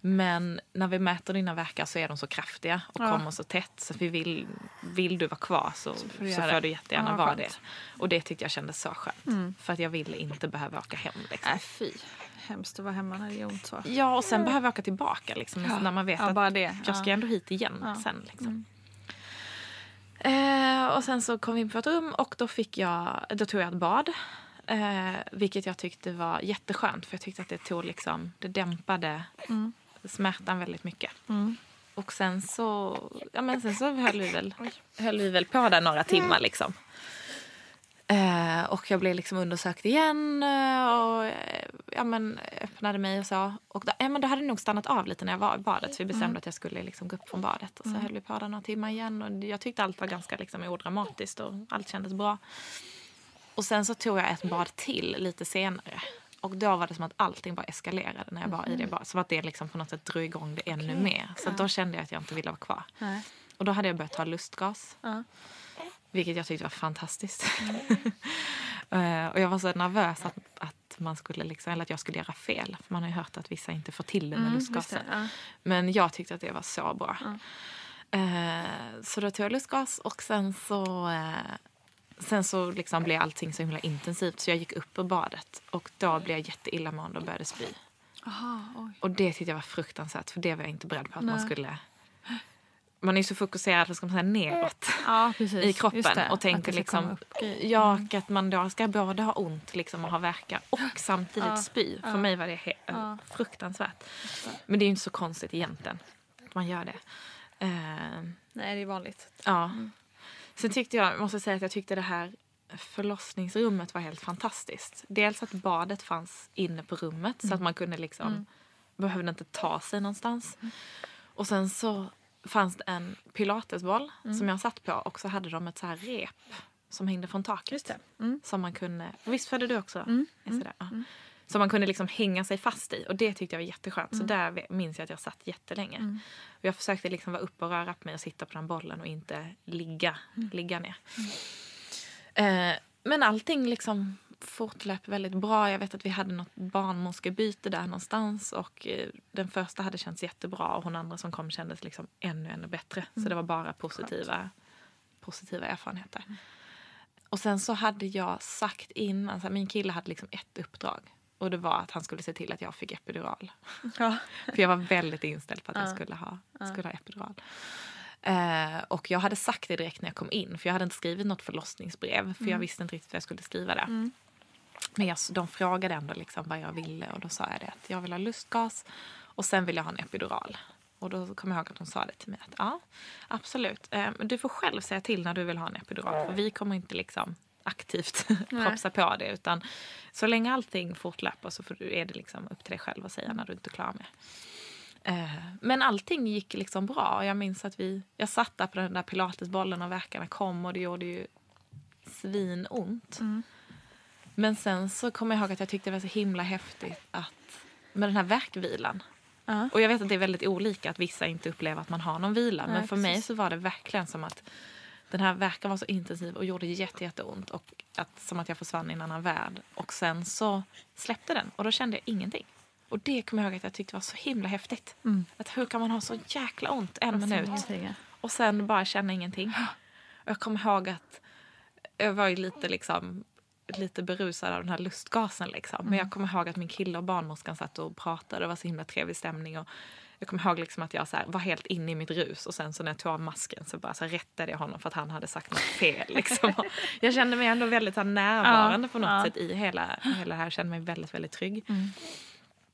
Men när vi mäter dina verkar så är de så kraftiga och Ja. kommer så tätt. Så vi vill, vill du vara kvar så, så, får du får, göra det. du jättegärna Ja, vara skönt. det. Och det tyckte jag kändes så skönt. För att jag ville inte behöva åka hem. Liksom. Nej, fy. Hemskt att vara hemma när det gör ont så. Ja, och sen behöver jag åka tillbaka liksom, Ja. när man vet att jag ska ändå hit igen. Mm. sen. Liksom. Eh, och sen så kom vi in på ett rum och då, fick jag, då tog jag ett bad. Eh, vilket jag tyckte var jätteskönt för jag tyckte att det tog liksom, det dämpade Mm. smärtan väldigt mycket. Och sen så, ja men sen så höll vi väl, höll vi väl på där några timmar liksom. Eh, och jag blev liksom undersökt igen eh, och eh, ja, men, öppnade mig och så. Och då, ja, men då hade det nog stannat av lite när jag var i badet. Så vi bestämde att jag skulle liksom gå upp från badet. Och så höll vi på där några timmar igen. Och jag tyckte allt var ganska liksom, odramatiskt och allt kändes bra. Och sen så tog jag ett bad till lite senare. Och då var det som att allting bara eskalerade när jag var i det badet. Som att det liksom på något sätt drog igång det ännu mer. Så då kände jag att jag inte ville vara kvar. Nej. Och då hade jag börjat ta lustgas. Ja. Vilket jag tyckte var fantastiskt. Eh, och jag var så nervös att, att, man skulle liksom, eller att jag skulle göra fel. För man har ju hört att vissa inte får till det med Mm, lustgasen. det, ja. Men jag tyckte att det var så bra. Eh, så då tog jag lustgas och sen så, eh, sen så liksom blev allting så himla intensivt. Så jag gick upp ur badet och då blev jag jätteillamående och började spy. Aha. Och det tyckte jag var fruktansvärt för det var jag inte beredd på att man Nej. skulle... Man är så fokuserad ska man säga, neråt Ja, i kroppen och att tänker ska liksom, upp ja, Mm. att man då ska både ha ont liksom och ha värkar och samtidigt Ja, spy. För ja. mig var det Ja. fruktansvärt. Men det är ju inte så konstigt egentligen att man gör det. Eh, Nej, det är vanligt. ja. Mm. Sen tyckte jag, måste säga att jag tyckte det här förlossningsrummet var helt fantastiskt. Dels att badet fanns inne på rummet så att man kunde liksom, behövde inte ta sig någonstans. Och sen så fanns det en pilatesboll som jag satt på och så hade de ett så här rep som hängde från taket. Mm. Som man kunde, visst födde du också? Är sådär, ja. Som man kunde liksom hänga sig fast i och det tyckte jag var jätteskönt. Så där ve- minns jag att jag satt jättelänge. Och jag försökte liksom vara uppe och röra på mig och sitta på den bollen och inte ligga, ligga ner. Eh, men allting liksom fortlöp väldigt bra. Jag vet att vi hade något barnmorskebyte där någonstans och eh, den första hade känts jättebra och hon andra som kom kändes liksom ännu, ännu bättre. Så det var bara positiva, positiva erfarenheter. Och sen så hade jag sagt in, alltså min kille hade liksom ett uppdrag och det var att han skulle se till att jag fick epidural. Ja. För jag var väldigt inställd på att jag skulle ha, skulle ha epidural. Eh, och jag hade sagt det direkt när jag kom in för jag hade inte skrivit något förlossningsbrev för jag visste inte riktigt vad jag skulle skriva där. Men jag, de frågade ändå liksom vad jag ville och då sa jag det att jag vill ha lustgas och sen vill jag ha en epidural. Och då kommer jag ihåg att hon sa det till mig att ja, absolut. Eh, men du får själv säga till när du vill ha en epidural för vi kommer inte liksom aktivt propsa på det utan så länge allting fortlöper så får du, är det liksom upp till dig själv att säga när du inte är klar med. Eh, Men allting gick liksom bra. Jag minns att vi, jag satt där på den där pilatesbollen och verkarna kom och det gjorde ju svinont. Men sen så kommer jag ihåg att jag tyckte det var så himla häftigt att med den här verkvilan. Ja. Och jag vet att det är väldigt olika att vissa inte upplever att man har någon vila. Nej, men för mig precis. så var det verkligen som att den här verkan var så intensiv och gjorde jätte, jätteont. Och att, som att jag försvann i en annan värld. Och sen så släppte den och då kände jag ingenting. Och det kommer jag ihåg att jag tyckte var så himla häftigt. Att hur kan man ha så jäkla ont en minut och sen bara känna ingenting. Och jag kommer ihåg att jag var ju lite liksom lite berusad av den här lustgasen. Liksom. Men jag kommer ihåg att min kille och barnmorskan satt och pratade. Det var så himla trevlig stämning. Och jag kommer ihåg liksom att jag så här var helt inne i mitt rus och sen så när jag tog av masken så bara så här rättade jag honom för att han hade sagt något fel. Liksom. Jag kände mig ändå väldigt här närvarande på något ja. sätt i hela, hela det här. Jag kände mig väldigt, väldigt trygg.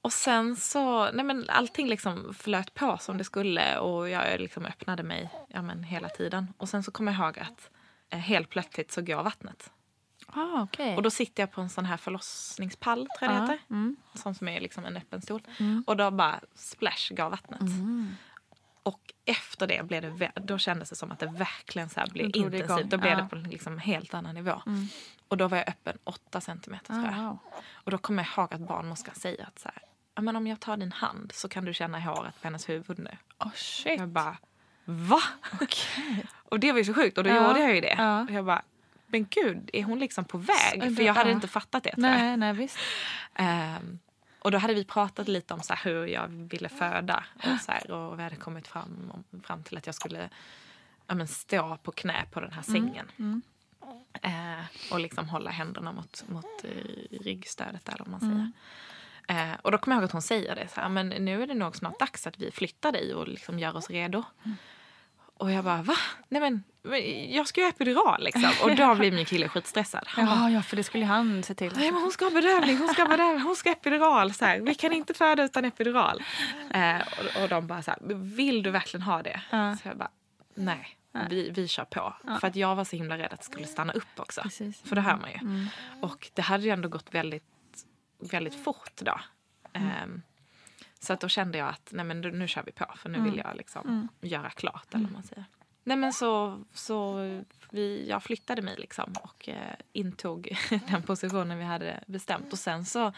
Och sen så, nej men allting liksom flöt på som det skulle och jag liksom öppnade mig ja men hela tiden. Och sen så kommer jag ihåg att eh, helt plötsligt så går vattnet. Ah, okay. Och då sitter jag på en sån här förlossningspall tror jag det Ja, heter. mm. Sån som är liksom en öppen stol. Och då bara splash går vattnet. Och efter det blev det, då kändes det som att det verkligen så här blev det intensivt. igång, Då blev ja. det på en liksom helt annan nivå. Och då var jag öppen 8 centimeter tror jag. Ah, wow. Och då kommer jag ihåg att barnmorskan säger att så här, men om jag tar din hand så kan du känna i håret på hennes huvud nu. Oh, shit. Jag bara, va? och det var ju så sjukt och då Ja, gjorde jag ju det. ja. Och jag bara, men gud, är hon liksom på väg? För jag hade inte fattat det. Nej, nej visst. Ehm, och då hade vi pratat lite om så här, hur jag ville föda. Och, så här, och vi hade kommit fram, fram till att jag skulle ja, men, stå på knä på den här sängen. Eh, och liksom hålla händerna mot, mot eh, ryggstödet eller vad man säger. Eh, och då kommer jag ihåg att hon säger det. Så här, men nu är det nog snart dags att vi flyttar dig och liksom gör oss redo. Och jag bara, va? Nej men, jag ska ju ha epidural liksom. Och då blir min kille skitstressad. Han bara, Ja, ja, för det skulle han se till. Nej, men hon ska ha bedövning, hon ska ha bedövning, hon ska ha epidural. Så här. Vi kan inte föda utan epidural. Eh, och, och de bara så här, vill du verkligen ha det? Ja. Så jag bara, nej, vi, vi kör på. För att jag var så himla rädd att det skulle stanna upp också. Precis. För det hör man ju. Och det hade ju ändå gått väldigt, väldigt fort då. Ehm, så att då kände jag att nej men nu, kör vi på för nu vill jag liksom göra klart. Eller vad man säger. Nej men så, så vi, jag flyttade mig liksom och eh, intog den positionen vi hade bestämt. Och sen så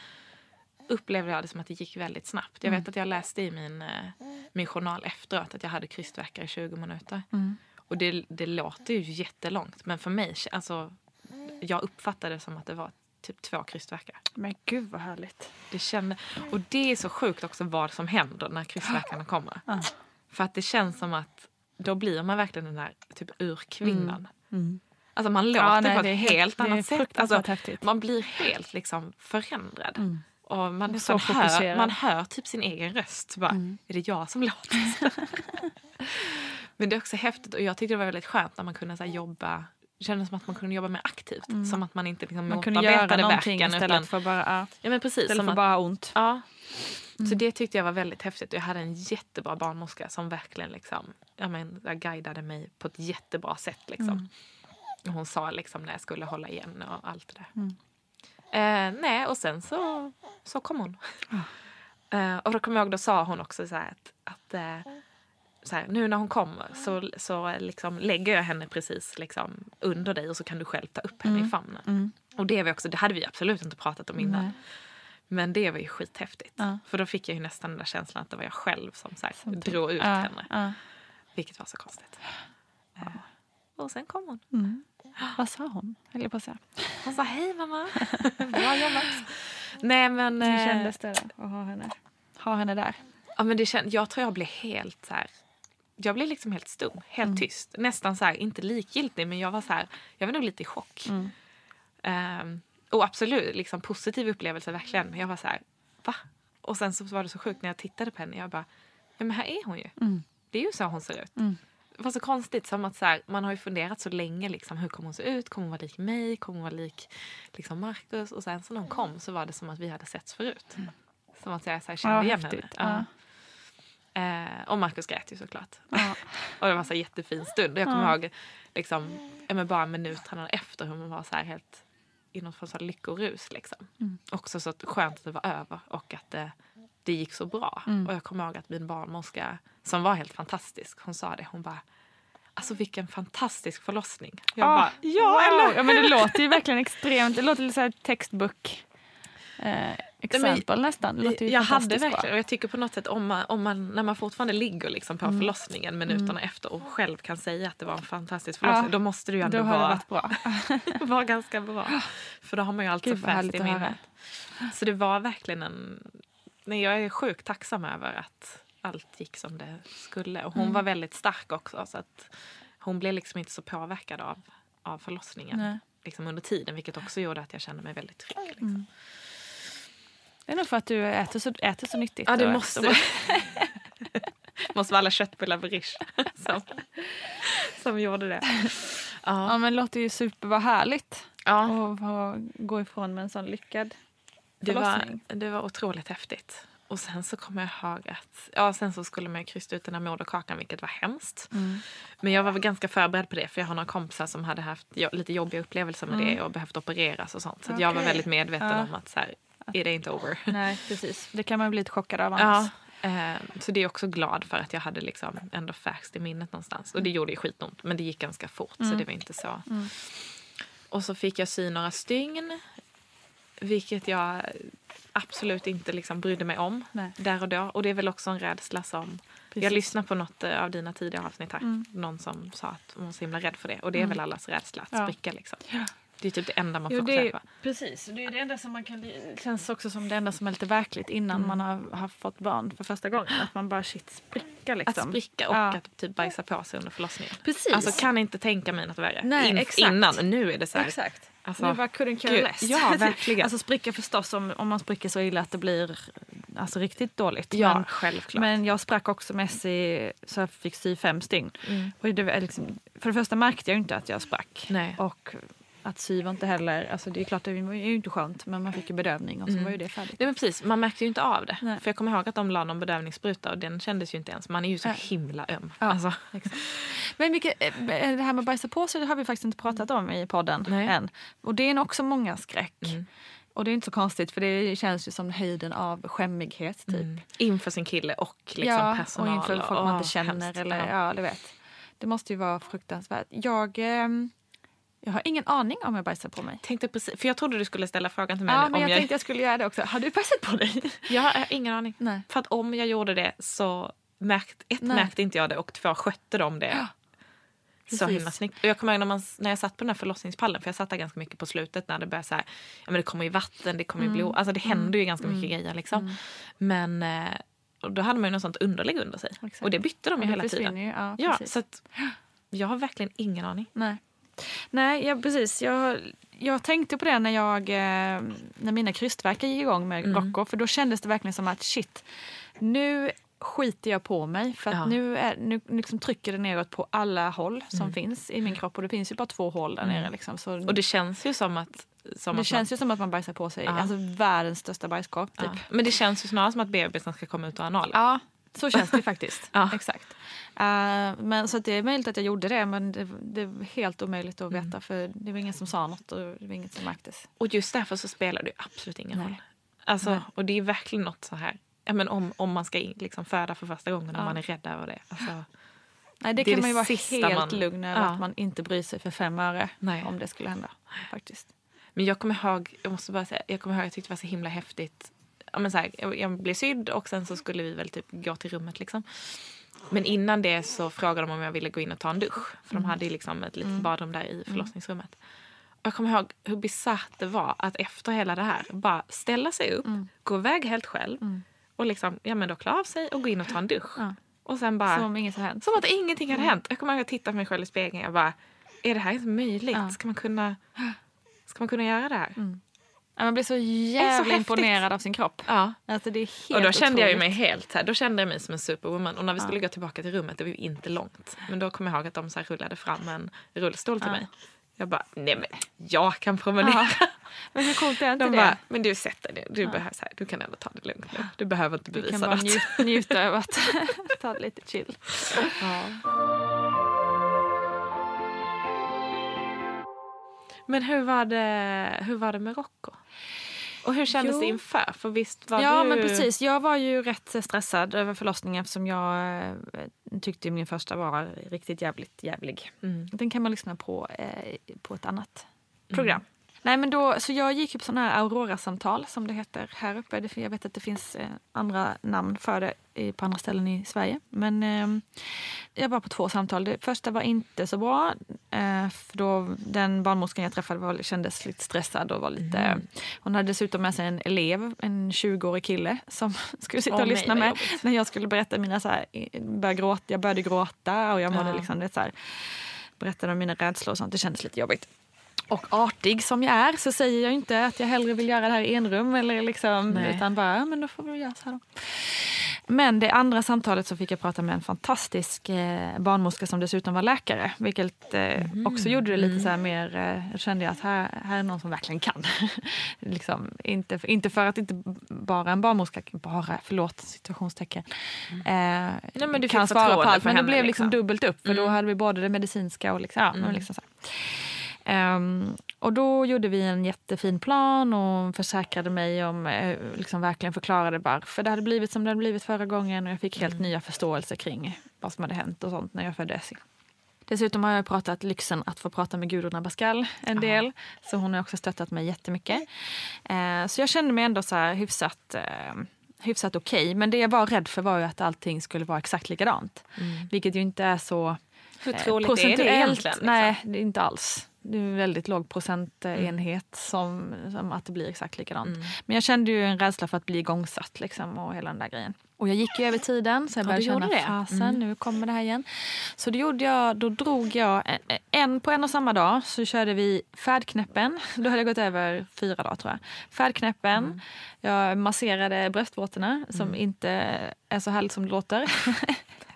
upplevde jag det som att det gick väldigt snabbt. Jag vet att jag läste i min, eh, min journal efteråt att jag hade krystvärkar i 20 minuter. Och det, det låter ju jättelångt men för mig, alltså, jag uppfattade det som att det var typ två krystvärkar. Men gud vad härligt. Det kände, och det är så sjukt också vad som händer när krystvärkarna kommer. För att det känns som att då blir man verkligen den där typ urkvinnan. Alltså man låter Ja, nej, på det är ett helt- annat sätt. Alltså, häftigt. man blir helt liksom förändrad. Och man, Så nästan hör, fokuserad. man hör typ sin egen röst. Bara, Är det jag som låter så? Men det är också häftigt och jag tyckte det var väldigt skönt när man kunde så här, jobba kändes som att man kunde jobba mer aktivt. Som att man inte liksom Man kunde göra någonting värken. istället Utan, för bara, ja, men precis, istället för att, bara ont. Ja. Så det tyckte jag var väldigt häftigt. Jag hade en jättebra barnmorska som verkligen liksom, ja, men, jag guidade mig på ett jättebra sätt. Liksom. Och Hon sa liksom när jag skulle hålla igen och allt det där. Eh, nej, och sen så, så kom hon. Eh, och då kommer jag ihåg, då sa hon också så här att, att eh, här, nu när hon kommer så, så liksom lägger jag henne precis liksom under dig och så kan du själv ta upp henne i famnen. Och det, var också, det hade vi absolut inte pratat om innan. Men det var ju skithäftigt. Ja. För då fick jag ju nästan den där känslan att det var jag själv som, så här, Som drog ut ja, henne. ja. Vilket var så konstigt. Eh, och sen kom hon. Vad sa hon? Höll på att säga. Hon sa hej mamma. Bra jobbat. Nej men. Hur eh, kändes det då att ha henne, ha henne där? Ja, men det känd, jag tror jag blev helt så här. Jag blev liksom helt stum, helt tyst. Nästan så här, inte likgiltig men jag var så här, jag var nog lite i chock. Ehm, och absolut, liksom positiv upplevelse verkligen. Men jag var så här, va? Och sen så var det så sjukt när jag tittade på henne. Jag bara, ja men här är hon ju. Det är ju så hon ser ut. Det var så konstigt som att så här, man har ju funderat så länge liksom, hur kommer hon se ut? Kommer hon vara lik mig? Kommer hon vara lik liksom Marcus? Och sen så när hon kom så var det som att vi hade setts förut. Som att jag så här, kände Ja, igen henne. Ja. Eh, och Marcus grät ju såklart. och det var så här jättefin stund. Och jag kommer ihåg liksom, ja, men bara minuterna efter hur man var så här helt i något slags lyckorus. Liksom. Också så att skönt att det var över och att det, det gick så bra. Och jag kommer ihåg att min barnmorska, som var helt fantastisk, hon sa det. Hon bara, alltså vilken fantastisk förlossning. Jag Ah, bara, ja wow. eller Ja, men det låter ju verkligen extremt. Det låter lite så här textbook eh, exempel nästan. Det låter ju jag hade verkligen, bra. och jag tycker på något sätt om man, om man när man fortfarande ligger liksom Mm. på förlossningen minuterna efter och själv kan säga att det var en fantastisk förlossning, Ja, då måste det ju ändå vara, bra. vara ganska bra. För då har man ju alltså Gud, fäst härligt i minnet. Så det var verkligen en... Nej, jag är sjukt tacksam över att allt gick som det skulle. Och hon Mm. var väldigt stark också. Så att hon blev liksom inte så påverkad av, av förlossningen Nej. liksom under tiden. Vilket också gjorde att jag kände mig väldigt trygg. Liksom. Det är nog för att du äter så, äter så nyttigt. Ja, det och- måste måste vara alla köttbullar på Rish som, som gjorde det. Ja, Ja. men låter ju super vad härligt Ja, att få gå ifrån med en sån lyckad det, var, det var otroligt häftigt. Och sen så kommer jag ihåg att ja, sen så skulle man ju krysta ut den här moderkakan vilket var hemskt. Men jag var väl ganska förberedd på det för jag har några kompisar som hade haft lite jobbiga upplevelser med det och behövt opereras och sånt. Så att jag var väldigt medveten Ja. om att så här, är det inte over. Nej, precis. Det kan man bli lite chockad av Ja, annars. Eh, så det är jag också glad för att jag hade liksom ändå färskt i minnet någonstans. Och det gjorde ju skitont men det gick ganska fort så det var inte så. Och så fick jag sy några stygn. Vilket jag absolut inte liksom brydde mig om Nej. där och då. Och det är väl också en rädsla som... Jag lyssnade på något eh, av dina tidigare avsnitt här. Någon som sa att hon var så himla rädd för det. Och det är väl allas rädsla att Ja. spricka liksom. Det är typ det enda man Jo, får det är, träffa. precis. Det är det enda som man kan... Det känns också som det enda som är lite verkligt innan man har, har fått barn för första gången. Att man bara shit spricka liksom. Att spricka och Ja. att typ bajsa på sig under förlossningen. Precis. Alltså kan inte tänka mig något värre. Nej, In- exakt. Innan, nu är det så här. Exakt. Alltså, nu bara couldn't care less. ja, verkligen. alltså spricka förstås om, om man spricker så illa att det blir alltså, riktigt dåligt. Ja, men, självklart. Men jag sprack också med sig så jag fick sy fem stygn. Mm. Och det liksom, för det första märkte jag inte att jag sprack. Nej. Och att sy var inte heller, alltså det är klart det var ju inte skönt men man fick ju bedövning och så var ju det färdigt. Nej, men precis, man märkte ju inte av det. Nej. För jag kommer ihåg att de la någon bedövningsspruta och den kändes ju inte ens. Man är ju så Nej. himla öm. Ja. Alltså, Men vilket, eh, det här med att bajsa på sig det har vi faktiskt inte pratat om i podden Nej. än. Och det är också många skräck. Mm. Och det är inte så konstigt för det känns ju som höjden av skämmighet typ. mm. Inför sin kille och liksom ja, personal. och inför folk man åh, inte känner. hemskt. Eller, Ja. ja. du vet. Det måste ju vara fruktansvärt. Jag, ehm, jag har ingen aning om jag bajsar på mig. Tänkte precis, för jag trodde du skulle ställa frågan till mig. Ja, om men jag, tänkte jag skulle göra det också. Har du bajsat på dig? Jag har ingen aning. Nej. För att om jag gjorde det så märkt, ett, Nej. märkte inte jag det och två skötte de det. Så precis. himla snyggt. Och jag kommer ihåg när, man, när jag satt på den här förlossningspallen, för jag satt där ganska mycket på slutet när det började så här, ja men det kommer ju vatten, det kommer ju Mm. blod, alltså det händer ju ganska mycket grejer liksom. Men eh, då hade man ju något sånt underlägg under sig. Exakt. Och det bytte de ju hela tiden. ju, ja, ja, så att jag har verkligen ingen aning. Nej. Nej, ja, precis. Jag, jag tänkte på det när, jag, eh, när mina krystvärkar gick igång med Mm. Rocco. För då kändes det verkligen som att shit, nu skiter jag på mig. För Ja. nu, är, nu liksom trycker det neråt på alla håll som Mm. finns i min kropp. Och det finns ju bara två hål där nere. Liksom. Så Och det känns ju som att... Som det känns ju som att man bajsar på sig. Ja. Alltså världens största bajskorv. Typ. man, ja. Men det känns ju snarare som att bebisen ska komma ut ur analen. Ja, så känns det faktiskt. Ja. Exakt. Eh, men, så det är möjligt att jag gjorde det, men det, det är helt omöjligt att Mm. veta för det var ingen som sa något och det var inget som märktes. Och just därför så spelar det absolut ingen Nej. roll. Alltså, Nej. och det är verkligen något så här... Ja, men om, om man ska liksom föda för första gången och Ja. man är rädd över det. Alltså, Nej, det, Det kan man ju vara helt man- lugn över Ja. att man inte bryr sig för fem öre Nej. om det skulle hända. faktiskt. Men jag kommer ihåg, jag måste bara säga, jag kommer ihåg jag tyckte det var så himla häftigt. Ja, men så här, jag, jag blev sydd och sen så skulle vi väl typ gå till rummet liksom. Men innan det så frågade de om jag ville gå in och ta en dusch. För de hade ju liksom ett litet badrum där i förlossningsrummet. Och jag kommer ihåg hur bisarrt det var att efter hela det här bara ställa sig upp, gå iväg helt själv och liksom, ja men då klä av sig och gå in och ta en dusch. Ja. Och sen bara, Som om inget har hänt. som att ingenting hade hänt. Jag kommer ihåg att jag tittade på mig själv i spegeln och bara, är det här ens möjligt? Ja. Ska, man kunna, ska man kunna göra det här? Ja, Man blir så jävla häftigt. imponerad av sin kropp. Ja. Alltså, det är helt Och då kände jag ju otroligt. mig helt så här, då kände jag mig som en superwoman. Och när vi skulle gå tillbaka till rummet, det var ju inte långt. Men då kom jag ihåg att de så rullade fram en rullstol till Ja. mig. Jag bara, nej men jag kan promenera. Ja. Men hur coolt är inte De det? bara, men du sätter dig Du, behöver, så här, du kan ändå ta det lugnt nu. Du behöver inte Du kan bevisa bara något. njut, njuta över att ta det lite chill. Men hur var, det, hur var det med Rocco? Och hur kändes Jo. det inför? För visst var Ja, du... men precis. Jag var ju rätt stressad över förlossningen eftersom jag eh, tyckte min första var riktigt jävligt jävlig. Mm. Den kan man lyssna på eh, på ett annat program. Nej, men då, så jag gick ju på sådana här Aurora-samtal som det heter här uppe. Det- Jag vet att det finns eh, andra namn för det i- på andra ställen i Sverige. Men eh, jag var på två samtal. Det första var inte så bra. Eh, för då, den barnmorskan jag träffade var, kändes lite stressad. Och var lite, Mm. Hon hade dessutom med sig en elev, en 20-årig kille som skulle sitta Åh, och lyssna med. När jag skulle berätta mina... Så här, började gråta, jag började gråta och jag mådde Ja. liksom, det, så här, berättade om mina rädslor och sånt. Det kändes lite jobbigt. Och artig som jag är så säger jag inte att jag hellre vill göra det här i enrum. Eller liksom, Nej. utan bara, men då får vi göra så här då. Men det andra samtalet så fick jag prata med en fantastisk eh, barnmorska som dessutom var läkare. Vilket eh, också gjorde det lite så här mer, eh, jag kände att här, här är någon som verkligen kan. liksom, inte, inte för att inte bara en barnmorska, bara, förlåt situationstecken, eh, men du kan svara på allt. Men det blev liksom liksom. dubbelt upp för då hade vi både det medicinska och liksom, ja, men liksom så här. Ehm, och då gjorde vi en jättefin plan och försäkrade mig om, eh, liksom verkligen förklarade varför det hade blivit som det hade blivit förra gången och jag fick helt nya förståelser kring vad som hade hänt och sånt när jag födde Essie. Dessutom har jag pratat lyxen att få prata med Gudrun Abascal en del. Så hon har också stöttat mig jättemycket. Eh, så jag kände mig ändå så här hyfsat, eh, hyfsat okej. Okay. Men det jag var rädd för var ju att allting skulle vara exakt likadant. Mm. Vilket ju inte är så Hur eh, troligt är det procentuellt. egentligen? Liksom? Nej, det är inte alls. Det är en väldigt låg procentenhet som, som att det blir exakt likadant. Mm. Men jag kände ju en rädsla för att bli igångsatt liksom, och hela den där grejen. Och jag gick ju över tiden så jag Ja, började gjorde känna det. fasen, Mm. nu kommer det här igen. Så då, gjorde jag, då drog jag en, en på en och samma dag så körde vi färdknäppen. Då hade jag gått över fyra dagar tror jag. Färdknäppen, Mm. jag masserade bröstvårtorna som inte är så härligt som det låter.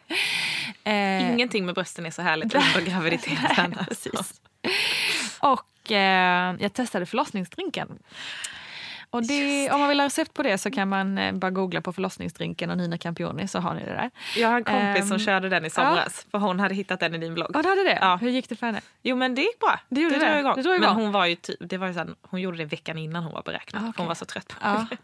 Eh, Ingenting med brösten är så härligt under graviditeten. Nej, precis. Och eh, jag testade förlossningsdrinken. Och det, om man vill ha recept på det så kan man eh, bara googla på förlossningsdrinken och Nina Campioni så har ni det där. Jag har en kompis som Ehm, körde den i somras. För hon hade hittat den i din blogg. Ja, du hade det? Ja. Hur gick det för henne? Jo men det gick bra. Det gjorde det? drog igång. Det drog igång. Men hon var ju typ, det var ju så här, hon gjorde det veckan innan hon var beräknad. Ah, för okej. Hon var så trött på Ja. det.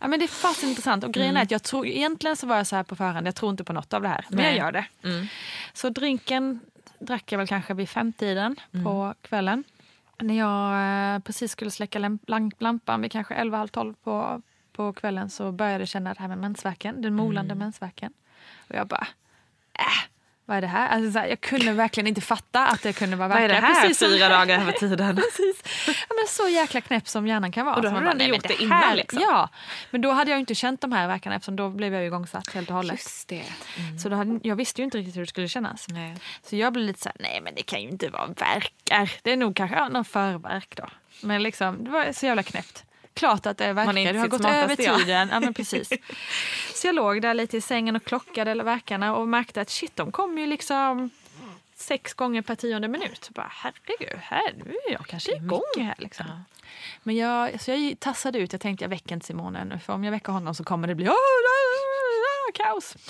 ja, men det är fast intressant. Och grejen är att jag tror, egentligen så var jag så här på förhand, jag tror inte på något av det här. Men Nej. jag gör det. Mm. Så drinken drack jag väl kanske vid femtiden Mm. på kvällen. När jag eh, precis skulle släcka lampan vid kanske 11, halv 12 på, på kvällen så började jag känna det här med mensvärken, den molande Mm. mensvärken. Och jag bara, äh, vad är det här? Alltså, så här jag kunde verkligen inte fatta att det kunde vara Vad är det här precis som- fyra dagar över tiden? Precis. Ja, men så jäkla knäpp som hjärnan kan vara. Och då man du ändå gjort det här- innan, liksom. Ja, men då hade jag inte känt de här verkarna eftersom då blev jag igångsatt helt och hållet. Just det. Så då hade, jag visste ju inte riktigt hur det skulle kännas. Nej. Så jag blev lite så här, nej men det kan ju inte vara verkar. Det är nog kanske någon förverk då. Men liksom, det var så jävla knäppt. Klart att det är verkar, det har gått över tiden. Ja, men precis. Så jag låg där lite i sängen och klockade eller verkarna och märkte att shit, de kom ju liksom sex gånger per tionde minut. Bara, herregud, här, nu är jag kanske igång här. Liksom. Men jag, så jag tassade ut. Jag tänkte jag väcker inte Simon ännu. För om jag väcker honom så kommer det bli kaos.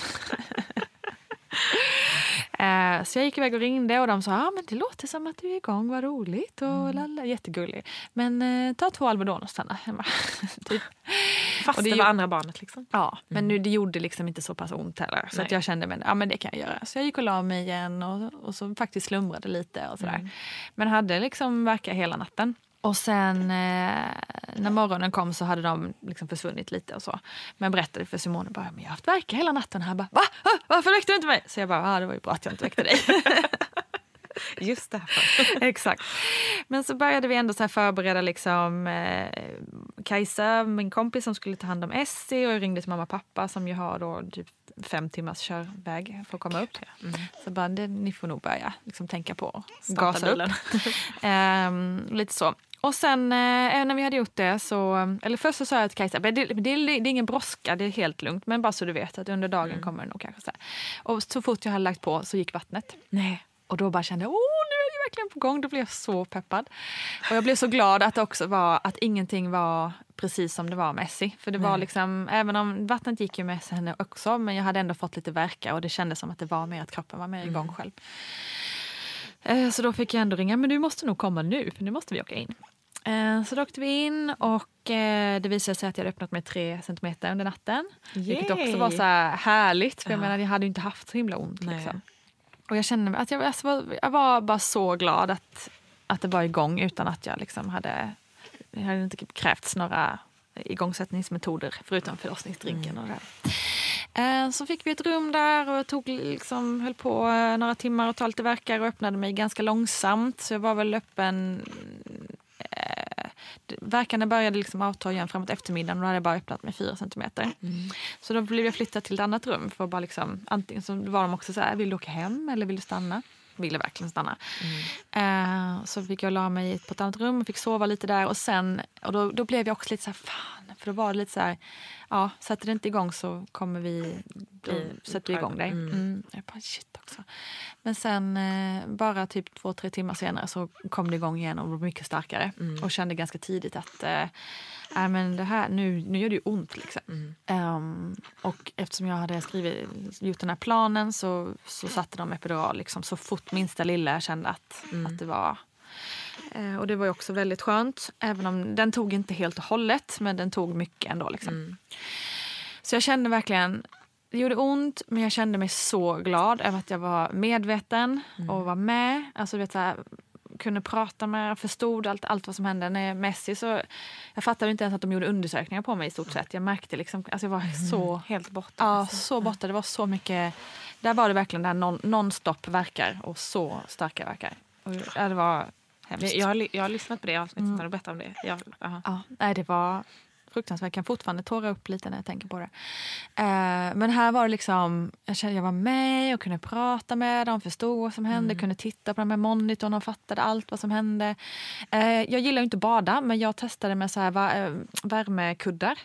Eh, Så jag gick iväg och ringde och de sa ah, men det låter som att du är igång, vad roligt. Och lalla, jättegullig. Men eh, ta två Alvedon och stanna hemma. typ. Fast Och det, det var ju- andra barnet liksom. Ja, men nu, det gjorde liksom inte så pass ont heller. Så att jag kände men, ja, men det kan jag göra. Så jag gick och la mig igen och, och så faktiskt slumrade lite och sådär. Men hade liksom verkat hela natten. Och sen eh, när morgonen kom så hade de liksom försvunnit lite och så. Men jag berättade för Simone bara, men jag har haft verka hela natten. Han bara, va? Ah, Varför väckte du inte mig? Så jag bara, ah, det var ju bra att jag inte väckte dig. Just därför. Exakt. Men så började vi ändå så här förbereda liksom, eh, Kajsa, min kompis som skulle ta hand om Essie och jag ringde till mamma och pappa som ju har då typ fem timmars körväg för att komma upp. Så bara, det, ni får nog börja liksom, tänka på att gasa upp. Ehm, lite så. Och sen eh, när vi hade gjort det så, eller först så sa jag till Kajsa, det, det, det är ingen brådska, det är helt lugnt. Men bara så du vet att under dagen kommer det nog kanske så här. Och så fort jag hade lagt på så gick vattnet. Nej. Och då bara kände jag, åh nu är det verkligen på gång. Då blev jag så peppad. Och jag blev så glad att det också var att ingenting var precis som det var med Essie. För det var liksom, även om vattnet gick ju med henne också, men jag hade ändå fått lite verka och det kändes som att det var mer att kroppen var mer igång själv. Eh, Så då fick jag ändå ringa, men du måste nog komma nu, för nu måste vi åka in. Eh, Så då åkte vi in och eh, det visade sig att jag hade öppnat mig tre centimeter under natten. Vilket också var så här härligt, för jag menar jag hade ju inte haft så himla ont. Liksom. Och jag kände att jag, alltså, var- jag var bara så glad att, att det var igång utan att jag liksom hade, det hade inte krävts några igångsättningsmetoder förutom förlossningsdrinken och det Så fick vi ett rum där och tog liksom, höll på eh, några timmar och ta lite verkar och öppnade mig ganska långsamt. Så jag var väl öppen eh, Verkarna började liksom avta igen framåt eftermiddagen och då hade jag bara öppnat med fyra centimeter. Så då blev jag flyttad till ett annat rum. För bara liksom, antingen så var de också så här, vill du åka hem eller vill du stanna? Ville verkligen stanna. Eh, så fick jag la mig på ett annat rum och fick sova lite där. Och sen, och då, då blev jag också lite så här. För då var det lite så här, ja, sätter det inte igång så kommer vi, då Bli sätter vi igång dig. utdragen. Mm. Jag bara, shit också. Men sen eh, bara typ två, tre timmar senare så kom det igång igen och blev mycket starkare. Och kände ganska tidigt att eh, nej, men det här, nu, nu gör det ju ont. Liksom. Ehm, och eftersom jag hade skrivit, gjort den här planen så, så satte de epidural liksom, så fort minsta lilla kände att, att det var och det var ju också väldigt skönt. Även om den tog inte helt och hållet, men den tog mycket ändå. Liksom. Så jag kände verkligen, det gjorde ont, men jag kände mig så glad över att jag var medveten och var med. Alltså, du vet, så här, kunde prata med, förstod allt, allt vad som hände. När Messi så, jag fattade inte ens att de gjorde undersökningar på mig i stort sett. Jag märkte liksom, alltså jag var så... Helt borta. Ja, så borta. Det var så mycket... Där var det verkligen där non, non-stop verkar och så starka verkar. Och, ja, det var hemskt. Jag har, jag har lyssnat på det avsnittet när du berättade om det. Jag. Ja, nej, det var fruktansvärt. Jag kan fortfarande tåra upp lite när jag tänker på det. Eh, men här var det liksom, jag kände jag var med och kunde prata med dem, förstod vad som hände, kunde titta på de här monitorn och fattade allt vad som hände. Eh, jag gillar inte att bada, men jag testade med så här va- eh, värmekuddar.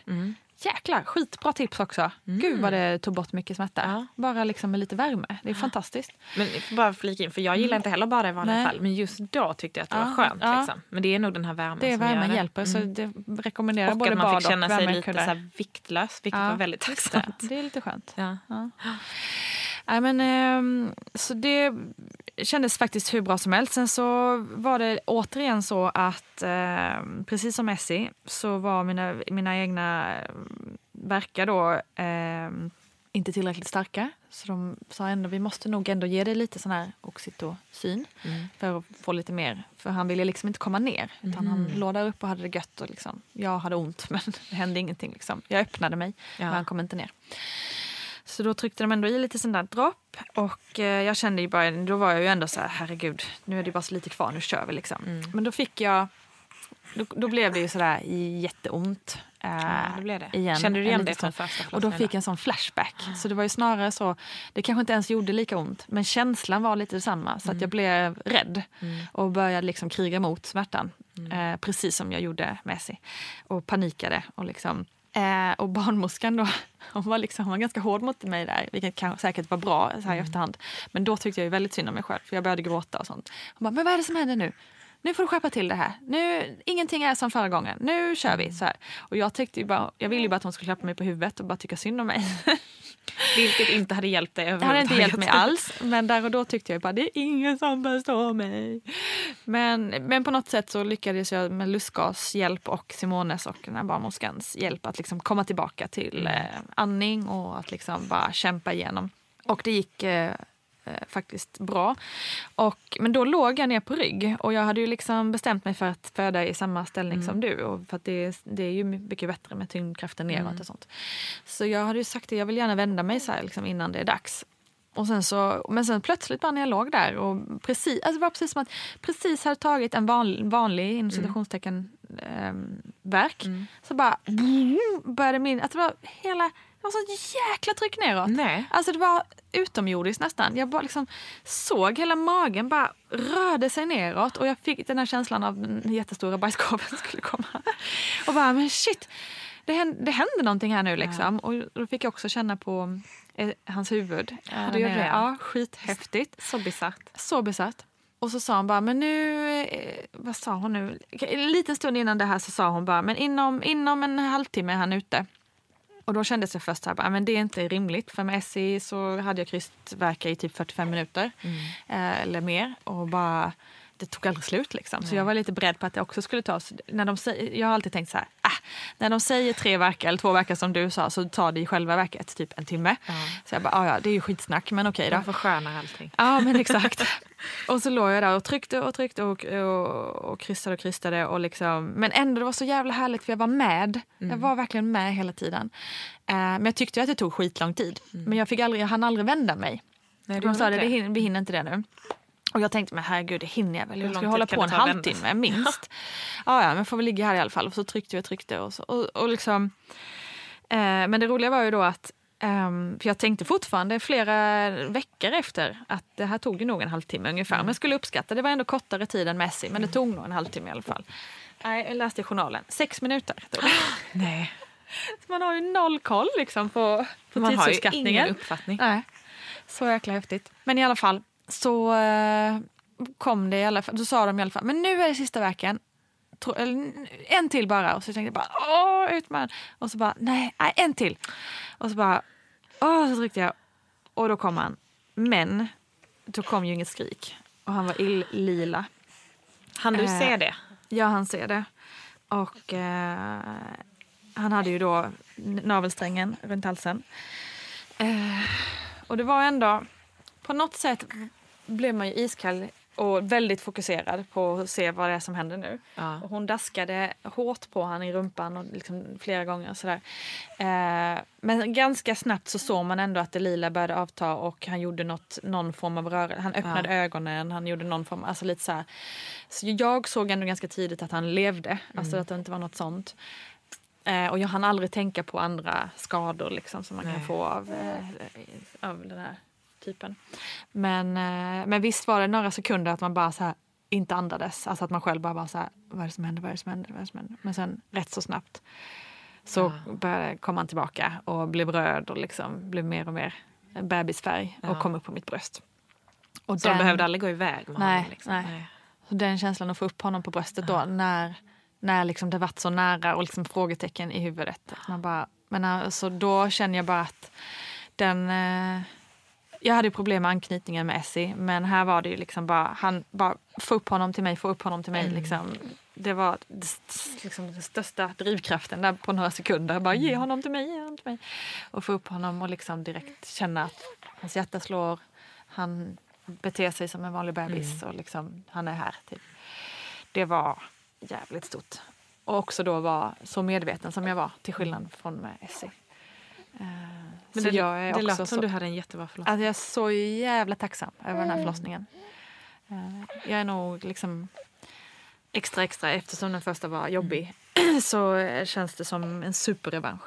Jäklar, skitbra tips också. Gud vad det tog bort mycket smärta. Ja. Bara liksom med lite värme. Det är fantastiskt. Men bara flika in, för jag gillar inte heller bada i vanliga Nej. fall. Men just då tyckte jag att det var Ja, skönt. ja. Liksom. Men det är nog den här värmen Det är som gör värmen det. hjälper. Så Mm. det rekommenderar Och både att man fick känna sig lite så viktlös, vilket Ja, var väldigt tacksamt. Det. det är lite skönt. Nej, men, ehm, så det kändes faktiskt hur bra som helst. Sen så var det återigen så att ehm, precis som Messi så var mina, mina egna ehm, verkar då ehm, inte tillräckligt starka. Så de sa ändå vi måste nog ändå ge det lite sån här oxytocin för att få lite mer. För han ville liksom inte komma ner. Utan han låg där uppe och hade det gött. Och liksom, jag hade ont men det hände ingenting. Liksom. Jag öppnade mig Ja. men han kom inte ner. Så då tryckte de ändå i lite sån där dropp. Och eh, jag kände ju bara, då var jag ju ändå så här, herregud, nu är det bara så lite kvar, nu kör vi liksom. Men då fick jag, då, då blev det ju sådär jätteont. eh, Ja, det blev det. Igen, Kände du en igen det från första Och då fick jag en sån flashback. Så det var ju snarare så, det kanske inte ens gjorde lika ont, men känslan var lite detsamma. Så att jag blev rädd och började liksom kriga mot smärtan. Eh, precis som jag gjorde med Messi. Och panikade. Och, liksom, eh, och barnmorskan då, hon var, liksom, hon var ganska hård mot mig där, vilket kan säkert var bra så här i efterhand. Men då tyckte jag ju väldigt synd om mig själv, för jag började gråta och sånt. Hon bara, men vad är det som händer nu? Nu får du skärpa till det här. Nu, ingenting är som förra gången. Nu kör vi. Så här. Och jag, tyckte bara, jag ville ju bara att hon skulle klappa mig på huvudet och bara tycka synd om mig. Vilket inte hade hjälpt dig Det hade inte hjälpt mig överhuvudtaget. alls. Men där och då tyckte jag bara det är ingen som förstår mig. Men, men på något sätt så lyckades jag med lustgas hjälp och Simones och den här barnmorskans hjälp att liksom komma tillbaka till eh, andning och att liksom bara kämpa igenom. Och det gick eh, eh, faktiskt bra. Och, men då låg jag ner på rygg och jag hade ju liksom bestämt mig för att föda i samma ställning som du. Och för att det, det är ju mycket bättre med tyngdkraften neråt och sånt. Så jag hade ju sagt det, jag vill gärna vända mig så här liksom innan det är dags. Och sen så, men sen plötsligt bara när jag låg där och precis, alltså det var precis som att precis hade tagit en van, vanlig inom citationstecken ehm, verk. Så bara började min, att det var hela, det var så jäkla tryck neråt. Nej. Alltså det var utomjordiskt nästan. Jag bara liksom såg hela magen bara rörde sig neråt och jag fick den här känslan av den jättestora bajskorven skulle komma. Och bara men shit, det hände, det hände någonting här nu liksom. Och då fick jag också känna på eh, hans huvud. Ja, du gjorde det? Ja, skithäftigt. Så bisarrt. Så besatt. Och så sa hon bara, men nu, eh, vad sa hon nu? En liten stund innan det här så sa hon bara, men inom, inom en halvtimme är han ute. Och då kändes det först här, bara, men det är inte rimligt. För med SI så hade jag krystvärkar i typ 45 minuter eh, eller mer. Och bara, det tog aldrig slut liksom. Så jag var lite beredd på att det också skulle ta. När de jag har alltid tänkt så här, ah, när de säger tre verkar eller två verkar som du sa så tar det i själva verket typ en timme. Så jag bara, ah, ja det är ju skitsnack men okej då. De förskönar allting. Ja, men exakt. och så låg jag där och tryckte och tryckte och, och, och krystade och krystade. Och liksom, men ändå, det var så jävla härligt för jag var med. Jag var verkligen med hela tiden. Eh, men jag tyckte att det tog skitlång tid. Men jag, fick aldrig, jag hann aldrig vända mig. Nej, De sa det, vi hinner inte det nu. Och jag tänkte, men herregud, det hinner jag väl. Hur Jag ska hålla på en halvtimme minst. ja, ja, men får väl ligga här i alla fall. Och så tryckte jag och tryckte. Och, så, och, och liksom, eh, men det roliga var ju då att ehm, för jag tänkte fortfarande flera veckor efter att det här tog ju nog en halvtimme ungefär. Men jag skulle uppskatta, det var ändå kortare tid än Messi, men det tog nog en halvtimme i alla fall. Nej, jag läste i journalen. Sex minuter. Nej. Så man har ju noll koll liksom på, på Man har ju tidsuppskattningen. ingen uppfattning. Nej. Så jäkla häftigt. Men i alla fall så eh, kom det i alla fall. Då sa de i alla fall, men nu är det sista verken. En till bara. Och så tänkte jag bara, åh, ut med den. Och så bara, nej, nej, en till. Och så bara, åh, så tryckte jag. Och då kom han. Men då kom ju inget skrik. Och han var ill-lila. Han du Eh, se det? Ja, han ser det. Och eh, han hade ju då navelsträngen runt halsen. Eh, och det var ändå... På något sätt blev man ju iskall och väldigt fokuserad på att se vad det är som händer nu. Ja. Och hon daskade hårt på han i rumpan och liksom flera gånger. Sådär. Eh, men ganska snabbt så såg man ändå att det lila började avta och han gjorde något, någon form av rörelse. Han öppnade ögonen, han gjorde någon form alltså lite så. Så jag såg ändå ganska tidigt att han levde, alltså att det inte var något sånt. Eh, och jag hann aldrig tänka på andra skador liksom, som man kan Nej. få av, eh, av den här typen. Men, eh, men visst var det några sekunder att man bara så här, inte andades. Alltså att man själv bara, bara så här, vad är det som händer, vad är det som händer, vad är det som händer? Men sen rätt så snabbt så började, kom han tillbaka och blev röd och liksom blev mer och mer bebisfärg och Ja. kom upp på mitt bröst. Och Så de behövde aldrig gå iväg med Nej, honom? Liksom. nej. Så den känslan att få upp honom på bröstet då när, när liksom det varit så nära och liksom frågetecken i huvudet. Att Man bara, men alltså, då känner jag bara att den... Jag hade problem med anknytningen med Essie men här var det ju liksom bara, han bara få upp honom till mig, få upp honom till mig. Liksom. Det var liksom den största drivkraften där på några sekunder. Bara ge honom till mig, ge honom till mig. Och få upp honom och liksom direkt känna att hans hjärta slår. Han beter sig som en vanlig bebis och liksom, han är här. Typ. Det var jävligt stort. Och också då vara så medveten som jag var till skillnad från med Essie. Eh, Men så det, jag är det lät också som så, du hade en jättebra förlossning. Alltså jag är så jävla tacksam över den här förlossningen. Eh, Jag är nog liksom extra extra eftersom den första var jobbig så eh, känns det som en superrevansch.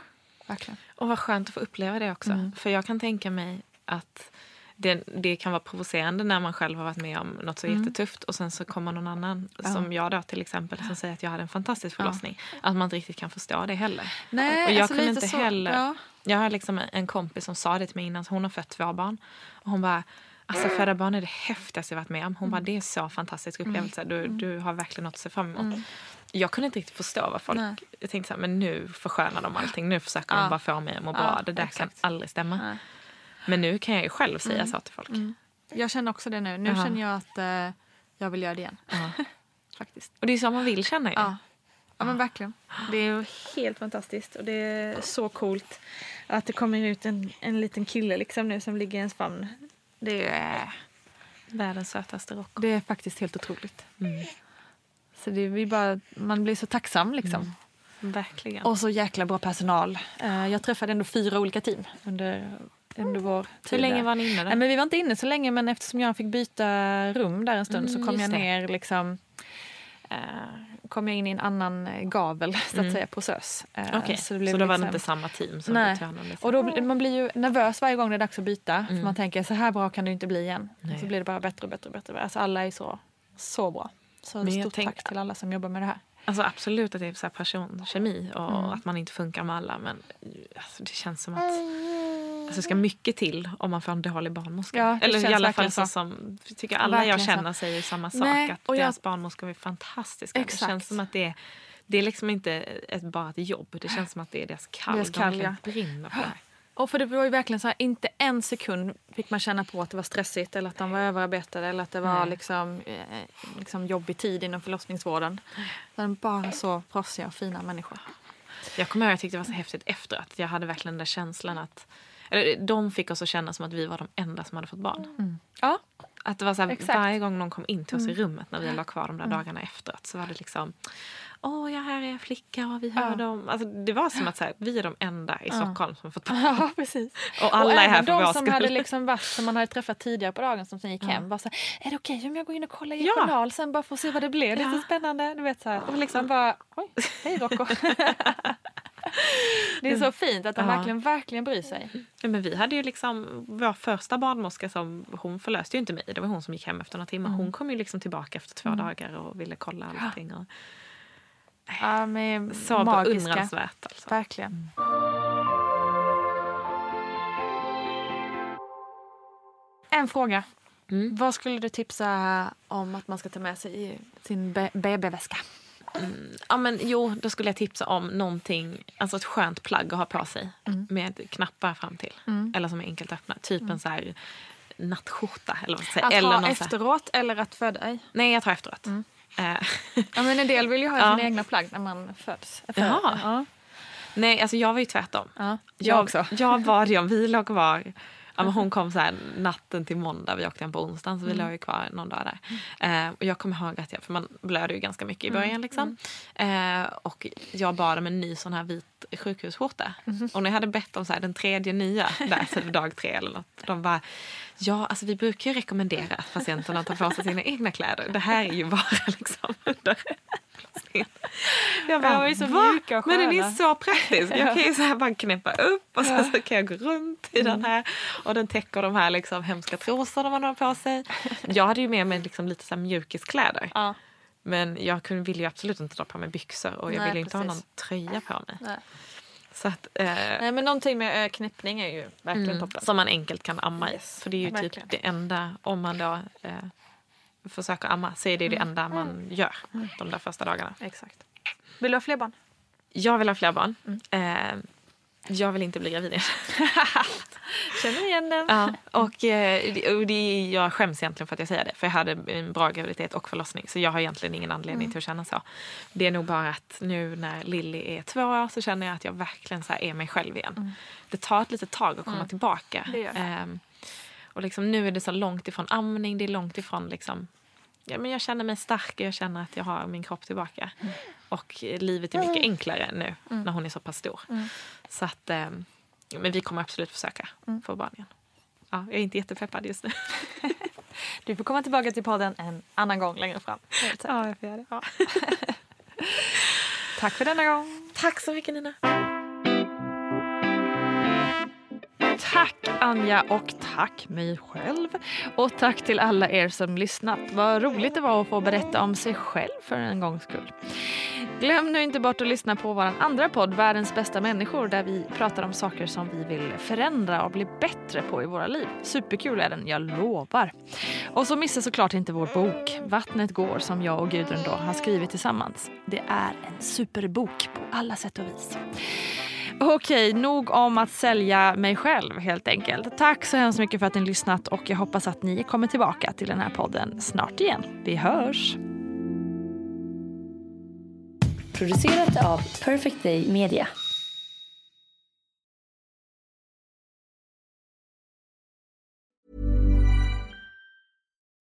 Verkligen. Och vad skönt att få uppleva det också. Mm. För jag kan tänka mig att det, det kan vara provocerande när man själv har varit med om något så jättetufft och sen så kommer någon annan, som jag då till exempel, som säger att jag hade en fantastisk förlossning. Att man inte riktigt kan förstå det heller. Nej, och jag alltså kunde inte så, heller... ja. Jag har liksom en kompis som sa det till mig innan, hon har fött två barn. Och hon bara, alltså föda barn är det häftigaste jag varit med om. Hon bara, det är så fantastisk upplevelse. Du, du har verkligen något att se fram emot. Jag kunde inte riktigt förstå vad folk... Nej. Jag tänkte så här, men nu förskönar de allting. Nu försöker Ja. de bara få mig att må bra. Ja, det där exakt. kan aldrig stämma. Nej. Men nu kan jag ju själv säga så till folk. Jag känner också det nu. Nu Ja. känner jag att eh, jag vill göra det igen. Ja. Faktiskt. Och det är så man vill känna ju. Ja. Ja, men verkligen. Det är helt fantastiskt och det är så coolt att det kommer ut en, en liten kille liksom nu som ligger i ens famn. Det är, Världens sötaste rock. det är faktiskt helt otroligt. Mm. Så det är bara, man blir så tacksam liksom. Verkligen. Och så jäkla bra personal. Eh, Jag träffade ändå fyra olika team under, under vår tid. Hur länge var ni inne? Nej, men vi var inte inne så länge men eftersom jag fick byta rum där en stund så Mm, kom just jag ner liksom eh, kom jag in i en annan eh, gavel så att säga på SÖS. Eh, Okej, så, det blev då var det liksom- inte samma team som Nej. tränade? Och då, man blir ju nervös varje gång det är dags att byta. För man tänker så här bra kan det inte bli igen. Nej. Så blir det bara bättre och bättre och bättre. Alltså alla är så, så bra. Så Men stort tänk- tack till alla som jobbar med det här. Alltså absolut att det är så här personkemi och att man inte funkar med alla. Men alltså, det känns som att alltså, det ska mycket till om man får en dålig barnmorska. Ja, Eller i alla fall så. så. som, jag tycker alla jag Verkligen så. känner säger samma sak. Nej, att och jag- deras barnmorskor är fantastiska. Exakt. Det känns som att det är, det är liksom inte ett, bara ett jobb. Det känns som att det är deras kall. Deras De kall, verkligen ja. brinner för det. Och för det var ju verkligen så här, inte en sekund fick man känna på att det var stressigt eller att de var överarbetade eller att det var Nej. liksom, eh, liksom jobbig tid inom förlossningsvården. Utan bara så proffsiga och fina människor. Jag kommer ihåg att jag tyckte det var så häftigt efteråt. Jag hade verkligen den där känslan att eller, de fick oss att känna som att vi var de enda som hade fått barn. Ja, Att det var så här, Exakt. varje gång någon kom in till oss i rummet när vi la kvar de där dagarna efteråt så var det liksom Åh, ja, här är flicka och vi hör dem. Alltså, det var som att så här, vi är de enda i Stockholm som har fått barn. ja precis. Och alla och är här för de vår som skull. hade liksom varit, som man hade träffat tidigare på dagen som sen gick hem var så här, är det okej om jag går in och kollar i Ja. journal sen bara för att se vad det blev? Ja. spännande. Du vet så här. Och liksom bara, oj, hej Rocco. det är så fint att de Ja. verkligen, verkligen bryr sig. Ja, men vi hade ju liksom vår första barnmorska som hon förlöste ju inte mig. Det var hon som gick hem efter några timmar. Mm. Hon kom ju liksom tillbaka efter två dagar och ville kolla allting. Och, Ja, men så magiska. beundransvärt alltså. Verkligen. En fråga. Mm. Vad skulle du tipsa om att man ska ta med sig i sin be- BB-väska? Ja, men, jo, då skulle jag tipsa om någonting, alltså ett skönt plagg att ha på sig med knappar fram till. Eller som är enkelt att öppna. Typ en så här nattskjorta. Eller vad jag säga. Att eller ha så här- efteråt eller att föda i? Nej, jag tar efteråt. Eh, Ja, men en del vill ju ha Ja. sina egna plagg när man föds. Jaha. Ja. nej, alltså jag var ju tvärtom. Ja, jag också. Jag bad ju om vi låg kvar. Ja, men hon kom så här natten till måndag, vi åkte hem på onsdagen så vi låg ju kvar någon dag där. Eh, och jag kommer ihåg att jag, för man blöder ju ganska mycket i början liksom. Eh, och jag bad om en ny sån här vit sjukhusskjorta. Och när jag hade bett om så här, den tredje nya, där, så dag tre eller något. De bara, ja alltså vi brukar ju rekommendera att patienterna tar på sig sina egna kläder. Det här är ju bara liksom under Jag de är så "Va? mjuka och Men den är sköna." så praktisk. Jag kan ju så här bara knäppa upp och så, så kan jag gå runt i den här. Och den täcker de här liksom hemska trosorna man har på sig. Jag hade ju med mig liksom lite så mjukiskläder. Ja. Men jag kunde, ville ju absolut inte dra på mig byxor och jag Nej, ville inte ha precis. någon tröja på mig. Nej. Så att, eh, Nej, men någonting med eh, knäppning är ju verkligen mm, toppen. som man enkelt kan amma Yes, i. För det är ju verkligen. typ det enda, om man då eh, försöker amma så är det det Mm. enda man gör de där första dagarna. Exakt. Vill du ha fler barn? Jag vill ha fler barn. Mm. Eh, jag vill inte bli gravid igen. Känner igen den. Ja, och, eh, det- och det, jag skäms egentligen för att jag säger det. För jag hade en bra graviditet och förlossning. Så jag har egentligen ingen anledning Mm. till att känna så. Det är nog bara att nu när Lilly är två år så känner jag att jag verkligen så är mig själv igen. Det tar ett litet tag att komma tillbaka. Mm. Det gör det. Ehm, och liksom, nu är det så långt ifrån amning. Det är långt ifrån liksom, ja, men jag känner mig stark och jag känner att jag har min kropp tillbaka. Mm. Och eh, livet är mycket enklare nu när hon är så pass stor. Mm. Så att, ehm, men vi kommer absolut försöka få barn igen. Ja, jag är inte jättepeppad just nu. Du får komma tillbaka till podden en annan gång längre fram. Ja, jag får göra det. Ja. Tack för denna gång. Tack så mycket Nina. Tack Anja och tack mig själv. Och tack till alla er som lyssnat. Vad roligt det var att få berätta om sig själv för en gångs skull. Glöm nu inte bort att lyssna på vår andra podd Världens bästa människor där vi pratar om saker som vi vill förändra och bli bättre på i våra liv. Superkul är den, jag lovar. Och så missa såklart inte vår bok Vattnet går som jag och Gudrun då har skrivit tillsammans. Det är en superbok på alla sätt och vis. Okej, nog om att sälja mig själv helt enkelt. Tack så hemskt mycket för att ni lyssnat och jag hoppas att ni kommer tillbaka till den här podden snart igen. Vi hörs! Producerat av Perfect Day Media.